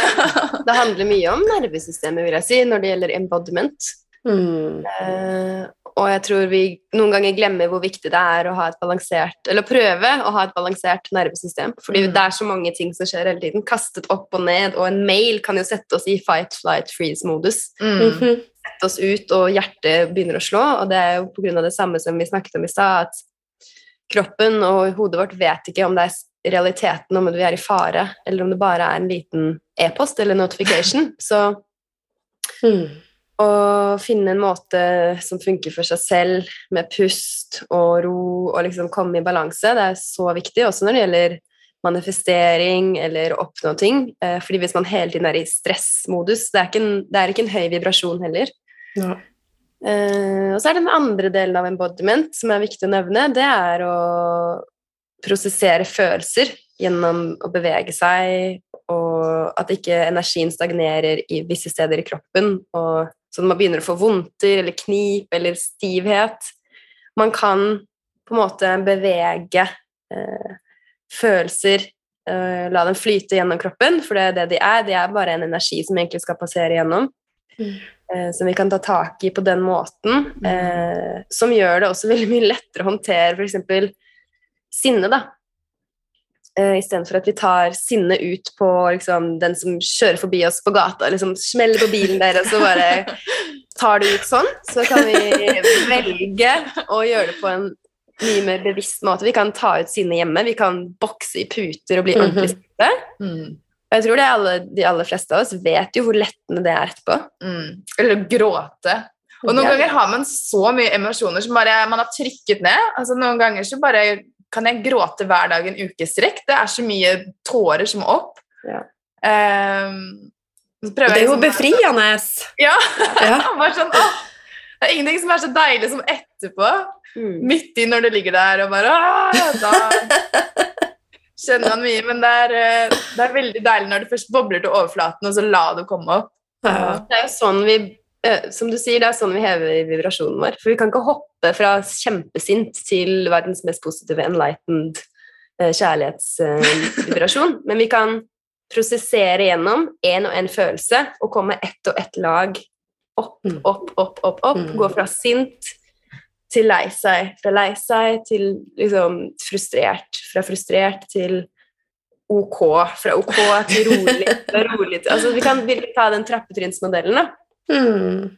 Speaker 2: Det handler mye om nervesystemet, vil jeg si, når det gjelder embodiment.
Speaker 1: Mm.
Speaker 2: Eh, og jeg tror vi noen ganger glemmer hvor viktig det er å ha et balansert Eller prøve å ha et balansert nervesystem. Fordi
Speaker 3: Mm.
Speaker 2: det er så mange ting som skjer hele tiden. Kastet opp og ned, og en mail kan jo sette oss i fight, flight, freeze-modus.
Speaker 3: Mm.
Speaker 1: Mhm.
Speaker 2: Sette oss ut, og hjertet begynner å slå. Og det er jo på grunn av det samme som vi snakket om i stad, at kroppen og hodet vårt vet ikke om det er realiteten om vi er i fare, eller om det bare er en liten e-post eller notification. Så
Speaker 1: Mm.
Speaker 2: Å finne en måte som funker for seg selv, med pust og ro, og liksom komme i balanse, det er så viktig, også når det gjelder manifestering eller å oppnå ting. Eh, fordi hvis man hele tiden er i stressmodus, det er ikke en, det er ikke en høy vibrasjon heller.
Speaker 1: Ja.
Speaker 2: Eh, og så er det den andre delen av embodiment som er viktig å nevne, det er å prosessere følelser gjennom å bevege seg, og at ikke energien stagnerer i visse steder i kroppen, og sånn at man begynner å få vondter eller knip eller stivhet. Man kan på en måte bevege eh, følelser, eh, la dem flyte gjennom kroppen, for det er det de er. De er bare en energi som egentlig skal passere gjennom
Speaker 1: Mm.
Speaker 2: eh, som vi kan ta tak i på den måten, eh, som gjør det også veldig mye lettere å håndtere f.eks. sinne, da. Eh, Istedenfor at vi tar sinne ut på liksom, den som kjører forbi oss på gata, liksom smeller på bilen deres og bare tar det ut sånn, så kan vi velge å gjøre det på en mye mer bevisst måte. Vi kan ta ut sinne hjemme, vi kan bokse i puter og bli
Speaker 1: Mhm.
Speaker 2: ordentlig sinte.
Speaker 3: Mm.
Speaker 2: Og jeg tror det alle, de aller fleste av oss vet jo hvor lettende det er etterpå.
Speaker 3: Mm. Eller gråte. Og noen
Speaker 2: Ja.
Speaker 3: ganger har man så mye emosjoner som bare man har trykket ned. Altså Noen ganger så bare kan jeg gråte hver dag en uke strekk. Det er så mye tårer som må opp.
Speaker 2: Ja.
Speaker 3: Um,
Speaker 1: Det er jo
Speaker 3: liksom-
Speaker 1: befriende!
Speaker 3: Ja.
Speaker 1: Ja.
Speaker 3: sånn, å, det er ingenting som er så deilig som etterpå.
Speaker 2: Mm.
Speaker 3: Midt i når du ligger der og bare å, Da kjenner man mye. Men det er, eh, det er veldig deilig når det først bobler til overflaten, og så la det komme opp.
Speaker 1: Ja.
Speaker 2: Det er jo sånn vi som du sier, det er sånn vi hever vibrasjonen vår. For vi kan ikke hoppe fra kjempesint til verdens mest positive enlightened eh, kjærlighetsvibrasjon. Men vi kan prosessere gjennom en og en følelse og komme ett og ett lag opp,
Speaker 1: Mm.
Speaker 2: opp, opp, opp. opp.
Speaker 1: Mm.
Speaker 2: Gå fra sint til lei seg, fra lei seg til liksom frustrert, fra frustrert til ok, fra ok til rolig, fra rolig til Altså vi kan virkelig ta den trappetrinnsmodellen, da.
Speaker 1: Mm.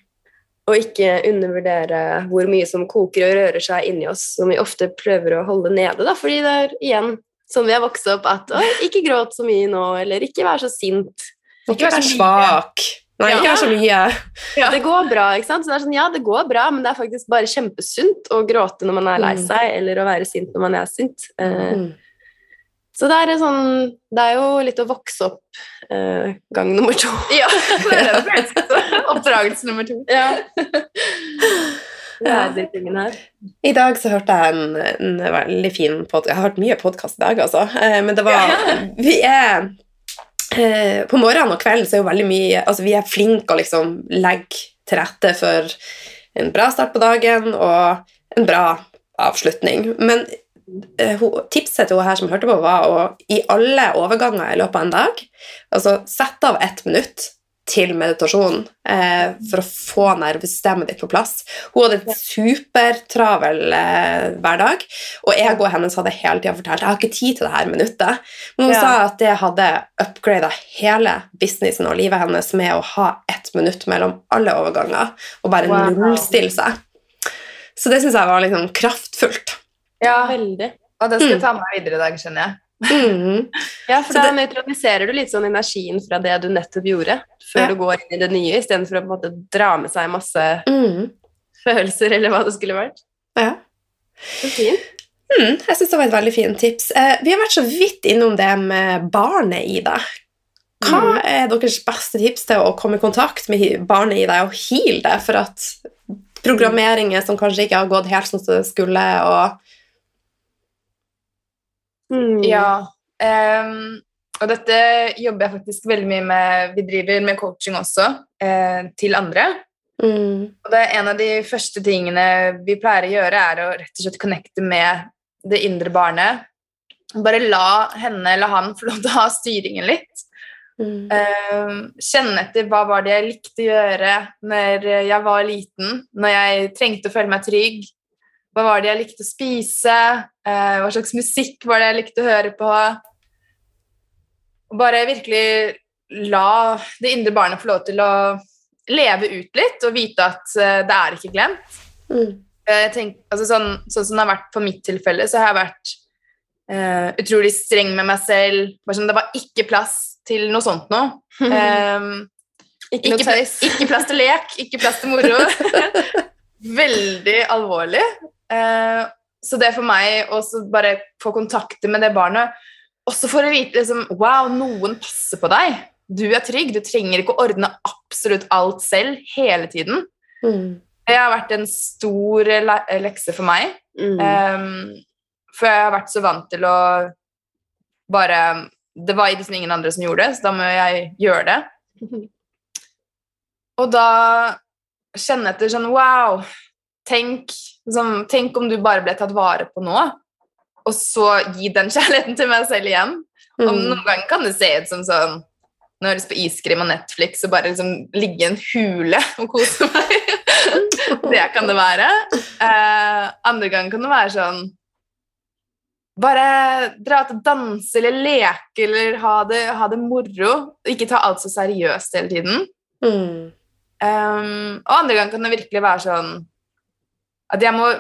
Speaker 2: Og ikke undervurdere hvor mye som koker og rører seg inni oss, som vi ofte prøver å holde nede, da, fordi det er igjen som vi har vokst opp, at ikke gråt så mye nå, eller ikke vær så sint.
Speaker 1: Ikke
Speaker 3: vær så
Speaker 1: svak. Nei, ikke vær så mye.
Speaker 3: Ja.
Speaker 2: Det går bra, ikke sant? Så det er sånn, ja, det går bra, men det er faktisk bare kjempesunt å gråte når man er lei
Speaker 1: Mm.
Speaker 2: seg, eller å være sint når man er sint. Eh,
Speaker 1: Mm.
Speaker 2: Så det er, sånn, det er jo litt å vokse opp eh, gang nummer to.
Speaker 3: Ja, det er det. Oppdragelse nummer to.
Speaker 2: Ja. Ja.
Speaker 1: I dag så hørte jeg en, en veldig fin podkast Jeg har hørt mye podkast i dag, altså. Eh, men det var Vi er eh, På morgenen og kvelden så er jo veldig mye Altså, vi er flinke å liksom legge til rette for en bra start på dagen og en bra avslutning. Men tipset til hun her som hørte på, var å i alle overganger i løpet av en dag altså sette av ett minutt til meditasjon eh, for å få nervesystemet ditt på plass. Hun hadde en supertravel eh, hverdag, og jeg og hennes hadde hele tida fortalt jeg har ikke tid til det her minuttet. Men hun ja. sa at det hadde upgrada hele businessen og livet hennes med å ha ett minutt mellom alle overganger og bare wow. nullstille seg. Så det syns jeg var liksom kraftfullt.
Speaker 3: Ja, veldig. Og det skal jeg ta med meg videre i dag, skjønner jeg.
Speaker 2: Mm. Ja, for da det, nøytraliserer du litt sånn energien fra det du nettopp gjorde, før ja. du går inn i det nye, istedenfor å på en måte dra med seg masse mm. følelser, eller hva det skulle vært.
Speaker 1: Ja. Så fint. Mm, jeg syns det var et veldig fint tips. Eh, vi har vært så vidt innom det med barnet i deg. Hva mm. er deres beste tips til å komme i kontakt med barnet i deg og heale det for at programmeringer som kanskje ikke har gått helt som det skulle, og
Speaker 3: Mm. Ja. Um, og dette jobber jeg faktisk veldig mye med Vi driver med coaching også eh, til andre. Mm. Og det er en av de første tingene vi pleier å gjøre, er å rett og slett connecte med det indre barnet. Bare la henne eller han få lov til å ha styringen litt. Mm. Um, kjenne etter hva var det jeg likte å gjøre når jeg var liten, når jeg trengte å føle meg trygg. Hva var det jeg likte å spise? Eh, hva slags musikk var det jeg likte å høre på? Og bare virkelig la det indre barnet få lov til å leve ut litt og vite at uh, det er ikke glemt. Mm. Jeg tenker, altså sånn, sånn, som det har vært på mitt tilfelle, så har jeg vært uh, utrolig streng med meg selv. Sånn, det var ikke plass til noe sånt noe. Um, ikke, ikke, ikke plass til lek, ikke plass til moro. Veldig alvorlig. Uh, så det for meg å bare få kontakte med det barnet, også for å vite liksom, Wow, noen passer på deg. Du er trygg. Du trenger ikke å ordne absolutt alt selv hele tiden. Mm. Det har vært en stor le lekse for meg. Mm. Um, for jeg har vært så vant til å bare Det var liksom ingen andre som gjorde det, så da må jeg gjøre det. Og da kjenne etter sånn Wow, tenk Liksom, tenk om du bare ble tatt vare på nå, og så gi den kjærligheten til meg selv igjen. Mm. Og noen ganger kan det se ut som sånn Når jeg har lyst på iskrim og Netflix og bare liksom ligge i en hule og kose meg. det kan det være. Eh, andre ganger kan det være sånn Bare dra til å danse eller leke eller ha det, ha det moro. Ikke ta alt så seriøst hele tiden. Mm. Um, og andre ganger kan det virkelig være sånn at jeg må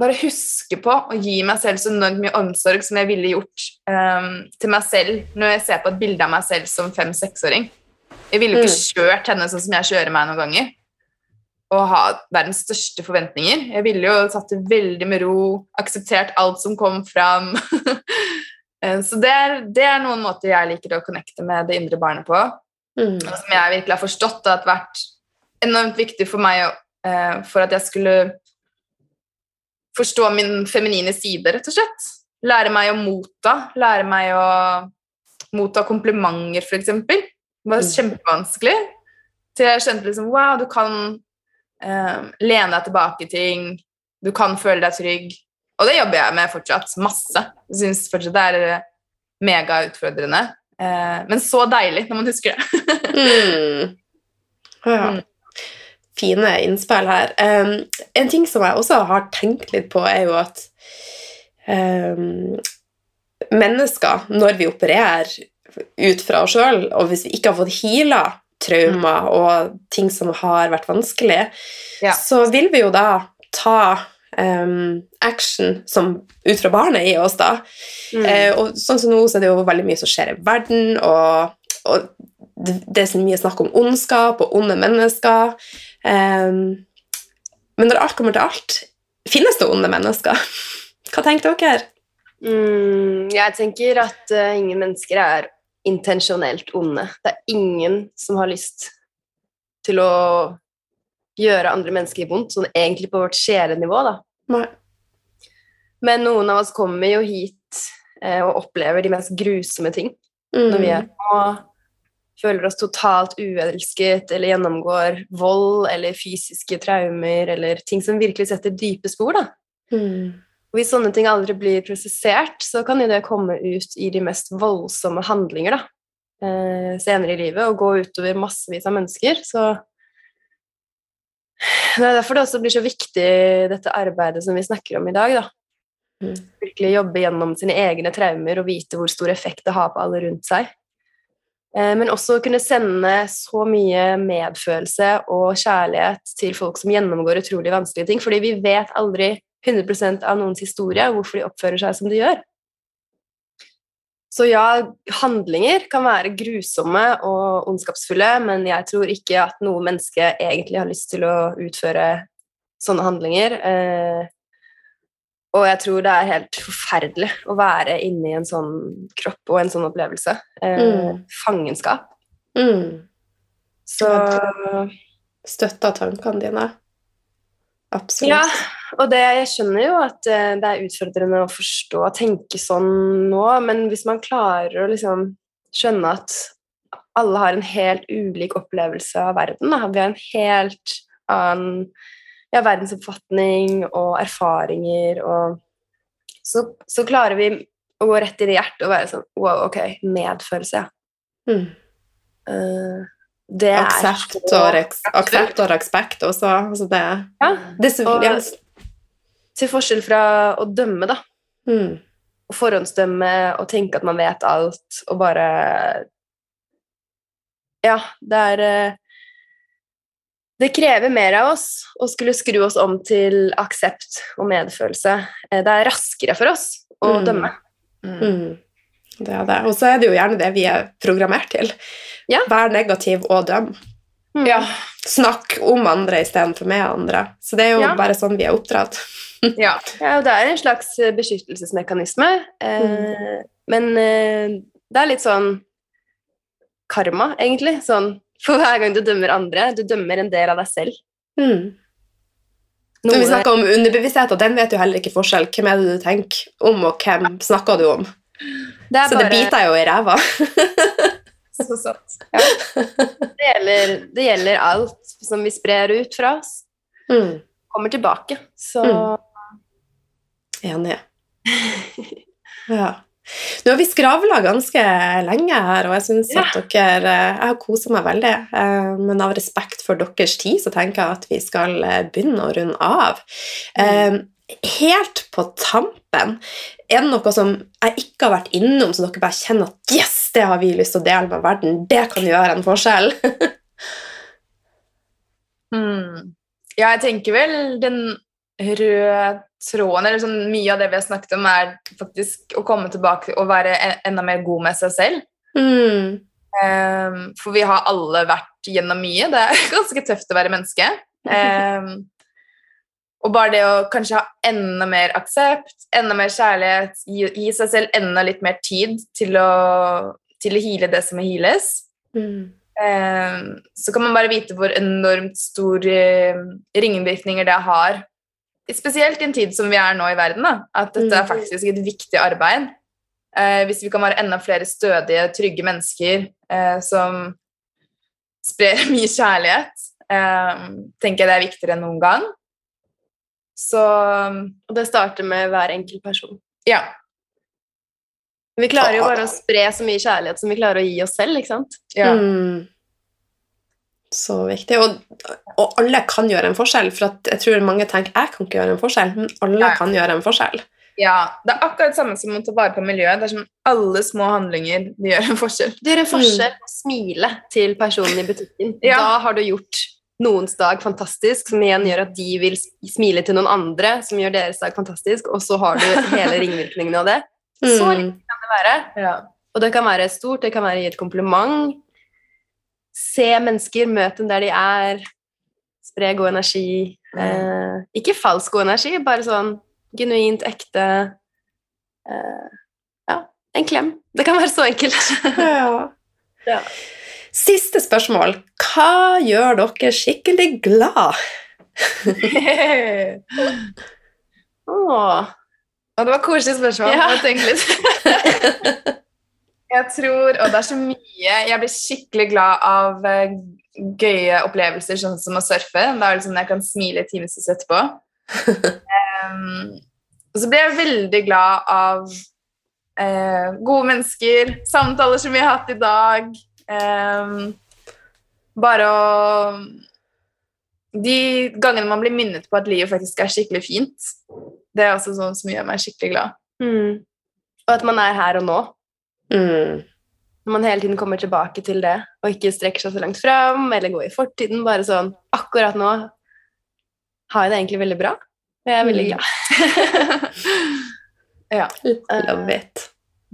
Speaker 3: bare huske på å gi meg selv så enormt mye omsorg som jeg ville gjort um, til meg selv når jeg ser på et bilde av meg selv som fem-seksåring. Jeg ville jo ikke mm. kjørt henne sånn som jeg kjører meg noen ganger. Og ha verdens største forventninger. Jeg ville jo tatt det veldig med ro, akseptert alt som kom fram. Eh, så det er, det er, noen måter jeg liker å connecte med det indre barnet på. Mm. Som jeg virkelig har forstått har vært enormt viktig for meg uh, for at jeg skulle forstå min feminine side, rett og slett. Lære meg å motta. Lære meg å motta komplimenter, f.eks. Det var mm. kjempevanskelig. Til jeg skjønte liksom Wow, du kan eh, lene deg tilbake i ting. Du kan føle deg trygg. Og det jobber jeg med fortsatt. Masse. Jeg syns fortsatt det er eh, megautfordrende. Eh, men så deilig når man husker det. mm.
Speaker 1: Ja. Fine innspill her. Um, en ting som jeg også har tenkt litt på, er jo at um, mennesker, når vi opererer ut fra oss sjøl, og hvis vi ikke har fått heala traumer mm. og ting som har vært vanskelig, ja. så vil vi jo da ta um, action som ut fra barnet i oss, da. Mm. Uh, og sånn som nå, så er det jo veldig mye som skjer i verden, og, og det, er så mye snakk om ondskap og onde mennesker. Um, men når alt kommer til alt, finnes det onde mennesker? Hva tenker dere?
Speaker 2: Mm, jeg tenker at uh, ingen mennesker er intensjonelt onde. Det er ingen som har lyst til å gjøre andre mennesker vondt, sånn egentlig på vårt sjelenivå, da.
Speaker 1: Nei.
Speaker 2: Men noen av oss kommer jo hit eh, og opplever de mest grusomme ting når vi er små. Føler oss totalt uelsket eller gjennomgår vold eller fysiske traumer eller ting som virkelig setter dype spor. da.
Speaker 1: Mm.
Speaker 2: Hvis sånne ting aldri blir prosessert, så kan jo det komme ut i de mest voldsomme handlinger da, eh, senere i livet og gå utover massevis av mennesker. Så det er derfor det også blir så viktig, dette arbeidet som vi snakker om i dag. da.
Speaker 1: Mm.
Speaker 2: Virkelig jobbe gjennom sine egne traumer og vite hvor stor effekt det har på alle rundt seg. Eh, Men også kunne sende så mye medfølelse og kjærlighet til folk som gjennomgår utrolig vanskelige ting, fordi vi vet aldri 100% av noens historie hvorfor de oppfører seg som de gjør. Så ja, handlinger kan være grusomme og ondskapsfulle, men jeg tror ikke at noe menneske egentlig har lyst til å utføre sånne handlinger. Og jeg tror det er helt forferdelig å være inni en sånn kropp og en sånn opplevelse. Eh,
Speaker 1: Mm.
Speaker 2: Fangenskap.
Speaker 1: Mm.
Speaker 2: Så
Speaker 1: Støtta tankene dine. Absolutt.
Speaker 2: Ja, og det, jeg skjønner jo at eh, det er utfordrende å forstå og tenke sånn nå, men hvis man klarer å liksom skjønne at alle har en helt ulik opplevelse av verden, da. vi har en helt annen ja, verdensoppfatning og erfaringer, og så, så klarer vi å gå rett i det hjertet og være sånn Wow, ok, medfølelse, ja.
Speaker 1: Mm.
Speaker 2: Uh, det er
Speaker 1: Aksept
Speaker 2: så
Speaker 1: og, aksept og respekt også. Altså det,
Speaker 2: Ja,
Speaker 1: det så
Speaker 2: og-
Speaker 1: ja.
Speaker 2: til forskjell fra å dømme, da.
Speaker 1: mm.
Speaker 2: å forhåndsdømme og tenke at man vet alt, og bare Ja, det er eh, Det krever mer av oss å skulle skru oss om til aksept og medfølelse. Eh, Det er raskere for oss å
Speaker 1: Mm.
Speaker 2: dømme.
Speaker 1: Mm. Det er det. Og så er det jo gjerne det vi er programmert til.
Speaker 2: Ja.
Speaker 1: Vær negativ og døm.
Speaker 2: Mm.
Speaker 3: Ja.
Speaker 1: Snakk om andre istedenfor med andre. Så det er jo
Speaker 2: Ja.
Speaker 1: bare sånn vi er oppdratt.
Speaker 3: ja.
Speaker 2: Ja, og det er en slags beskyttelsesmekanisme, eh, men eh, det er litt sånn karma, egentlig. Sånn, for hver gang du dømmer andre, du dømmer en del av deg selv.
Speaker 1: Mm. Når vi snakker om underbevissthet, og den vet jo heller ikke forskjell. Hvem er det du tenker om, og hvem snakker du om?
Speaker 2: det er
Speaker 1: Så det biter jo i ræva.
Speaker 3: Så sant.
Speaker 2: Det gjelder, det gjelder alt som vi sprer ut fra oss,
Speaker 1: Mm.
Speaker 2: kommer tilbake. Så
Speaker 1: Mm. Enig. Ja. Nå har vi skravla ganske lenge her, og jeg syns at dere eh, Jeg har kosa meg veldig, eh, men av respekt for deres tid så tenker jeg at vi skal eh, begynne å runde av. Eh, Helt på tampen, er det noe som jeg ikke har vært innom, så dere bare kjenner at yes, det har vi lyst til å dele med verden, det kan gjøre en forskjell?
Speaker 3: Hmm. Ja, jeg tenker vel den røde tråden, eller sånn mye av det vi har snakket om, er faktisk å komme tilbake og være e- enda mer god med seg selv.
Speaker 1: Mm.
Speaker 3: Um, for vi har alle vært gjennom mye. Det er ganske tøft å være menneske. Um, og bare det å kanskje ha enda mer aksept, enda mer kjærlighet, gi, gi seg selv enda litt mer tid til å, til å heale det som må heales.
Speaker 1: Mm.
Speaker 3: Um, så kan man bare vite hvor enormt store eh, ringvirkninger det har. Spesielt i en tid som vi er nå i verden. Da. At dette er
Speaker 1: Mm.
Speaker 3: faktisk et viktig arbeid. Eh, hvis vi kan være enda flere stødige, trygge mennesker eh, som sprer mye kjærlighet, eh, tenker jeg det er viktigere enn noen gang. Så
Speaker 2: Og det starter med hver enkelt person.
Speaker 3: ja.
Speaker 2: Vi klarer jo bare å spre så mye kjærlighet som vi klarer å gi oss selv, ikke sant?
Speaker 3: ja.
Speaker 1: Mm. Så viktig. Og, og alle kan gjøre en forskjell, for at jeg tror mange tenker jeg kan ikke gjøre en forskjell, men alle
Speaker 3: Nei.
Speaker 1: kan gjøre en forskjell.
Speaker 3: ja. Det er akkurat det samme som å ta vare på miljøet. Det er som alle små handlinger de gjør en forskjell.
Speaker 2: Det gjør en forskjell å smile til personen i butikken.
Speaker 3: Ja.
Speaker 2: Da har du gjort noens dag fantastisk, som igjen gjør at de vil smile til noen andre, som gjør deres dag fantastisk, og så har du hele ringvirkningene av det. Så lett kan det være.
Speaker 3: Ja.
Speaker 2: Og det kan være stort, det kan være i et kompliment. Se mennesker, møte dem der de er. Spre god energi. Eh, ikke falsk god energi, bare sånn genuint, ekte eh, Ja, en klem. Det kan være så enkelt.
Speaker 1: Ja.
Speaker 2: Ja.
Speaker 1: Siste spørsmål. hva gjør dere skikkelig glad?
Speaker 2: Åh.
Speaker 3: Oh, det var koselig spørsmål.
Speaker 2: Ja.
Speaker 3: Jeg tenker litt. jeg tror, og det er så mye Jeg blir skikkelig glad av eh, gøye opplevelser, sånn som å surfe. Da er det sånn jeg kan smile i timevis etterpå. um, og så blir jeg veldig glad av uh, gode mennesker, samtaler som vi har hatt i dag. Um, bare å De gangene man blir minnet på at livet faktisk er skikkelig fint, det er også sånn som gjør meg skikkelig glad.
Speaker 2: Mm. Og at man er her og nå.
Speaker 1: Mm.
Speaker 2: Når man hele tiden kommer tilbake til det, og ikke strekker seg så langt fram, eller går i fortiden. Bare sånn Akkurat nå har jeg det egentlig veldig bra, og jeg er veldig
Speaker 1: Mm.
Speaker 2: glad.
Speaker 3: ja.
Speaker 1: Love it.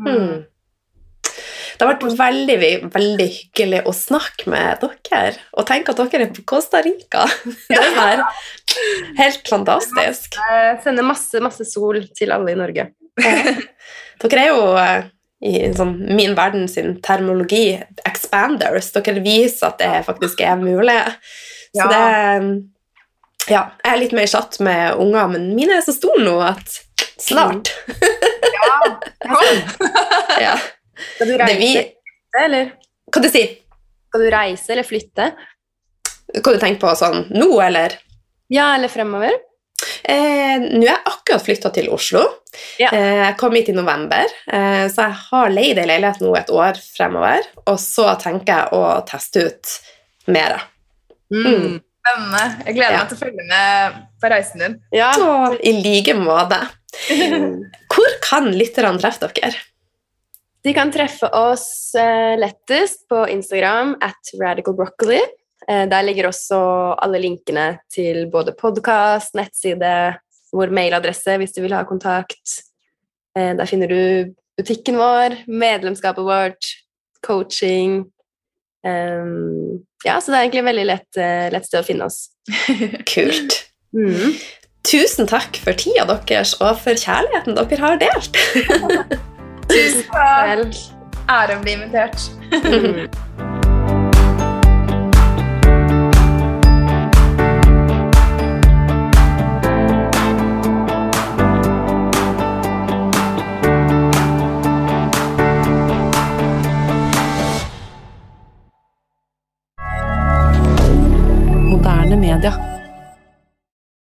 Speaker 1: Mm. Det har vært veldig, veldig hyggelig å snakke med dere. Og tenk at dere er på Costa Rica. Det er helt fantastisk.
Speaker 2: Sender masse, masse sol til alle i Norge.
Speaker 1: Dere er jo eh, i sånn, min verden sin termologi expanders. Dere viser at det faktisk er mulig. Så
Speaker 3: Ja.
Speaker 1: det Ja, jeg er litt mer satt med unger, men mine er så store nå at snart. Ja.
Speaker 2: Skal du reise,
Speaker 1: vi
Speaker 2: eller?
Speaker 1: Hva du sier
Speaker 2: Skal du reise eller flytte?
Speaker 1: Hva du tenker på sånn nå, eller?
Speaker 2: Ja, eller fremover?
Speaker 1: Eh, Nå er jeg akkurat flytta til Oslo.
Speaker 2: Ja.
Speaker 1: Eh, jeg kom hit i november, eh, så jeg har leid ei leilighet nå et år fremover. Og så tenker jeg å teste ut mer. Mm.
Speaker 3: Spennende. Jeg gleder
Speaker 1: Ja.
Speaker 3: meg til å følge med på reisen din.
Speaker 2: Ja.
Speaker 1: Så i like måte. Hvor kan lytterne treffe dere?
Speaker 2: De kan treffe oss eh, lettest på Instagram at radicalbroccoli. Eh, der ligger også alle linkene til både podkast, nettside, vår mailadresse hvis du vil ha kontakt. Eh, der finner du butikken vår, medlemskapet vårt, coaching. Ehm, ja, så det er egentlig veldig lett, eh, lett sted å finne oss.
Speaker 1: Kult.
Speaker 2: Mm.
Speaker 1: Tusen takk for tida deres og for kjærligheten dere har delt.
Speaker 3: Tusen takk. Ære å bli invitert.
Speaker 4: milliardaire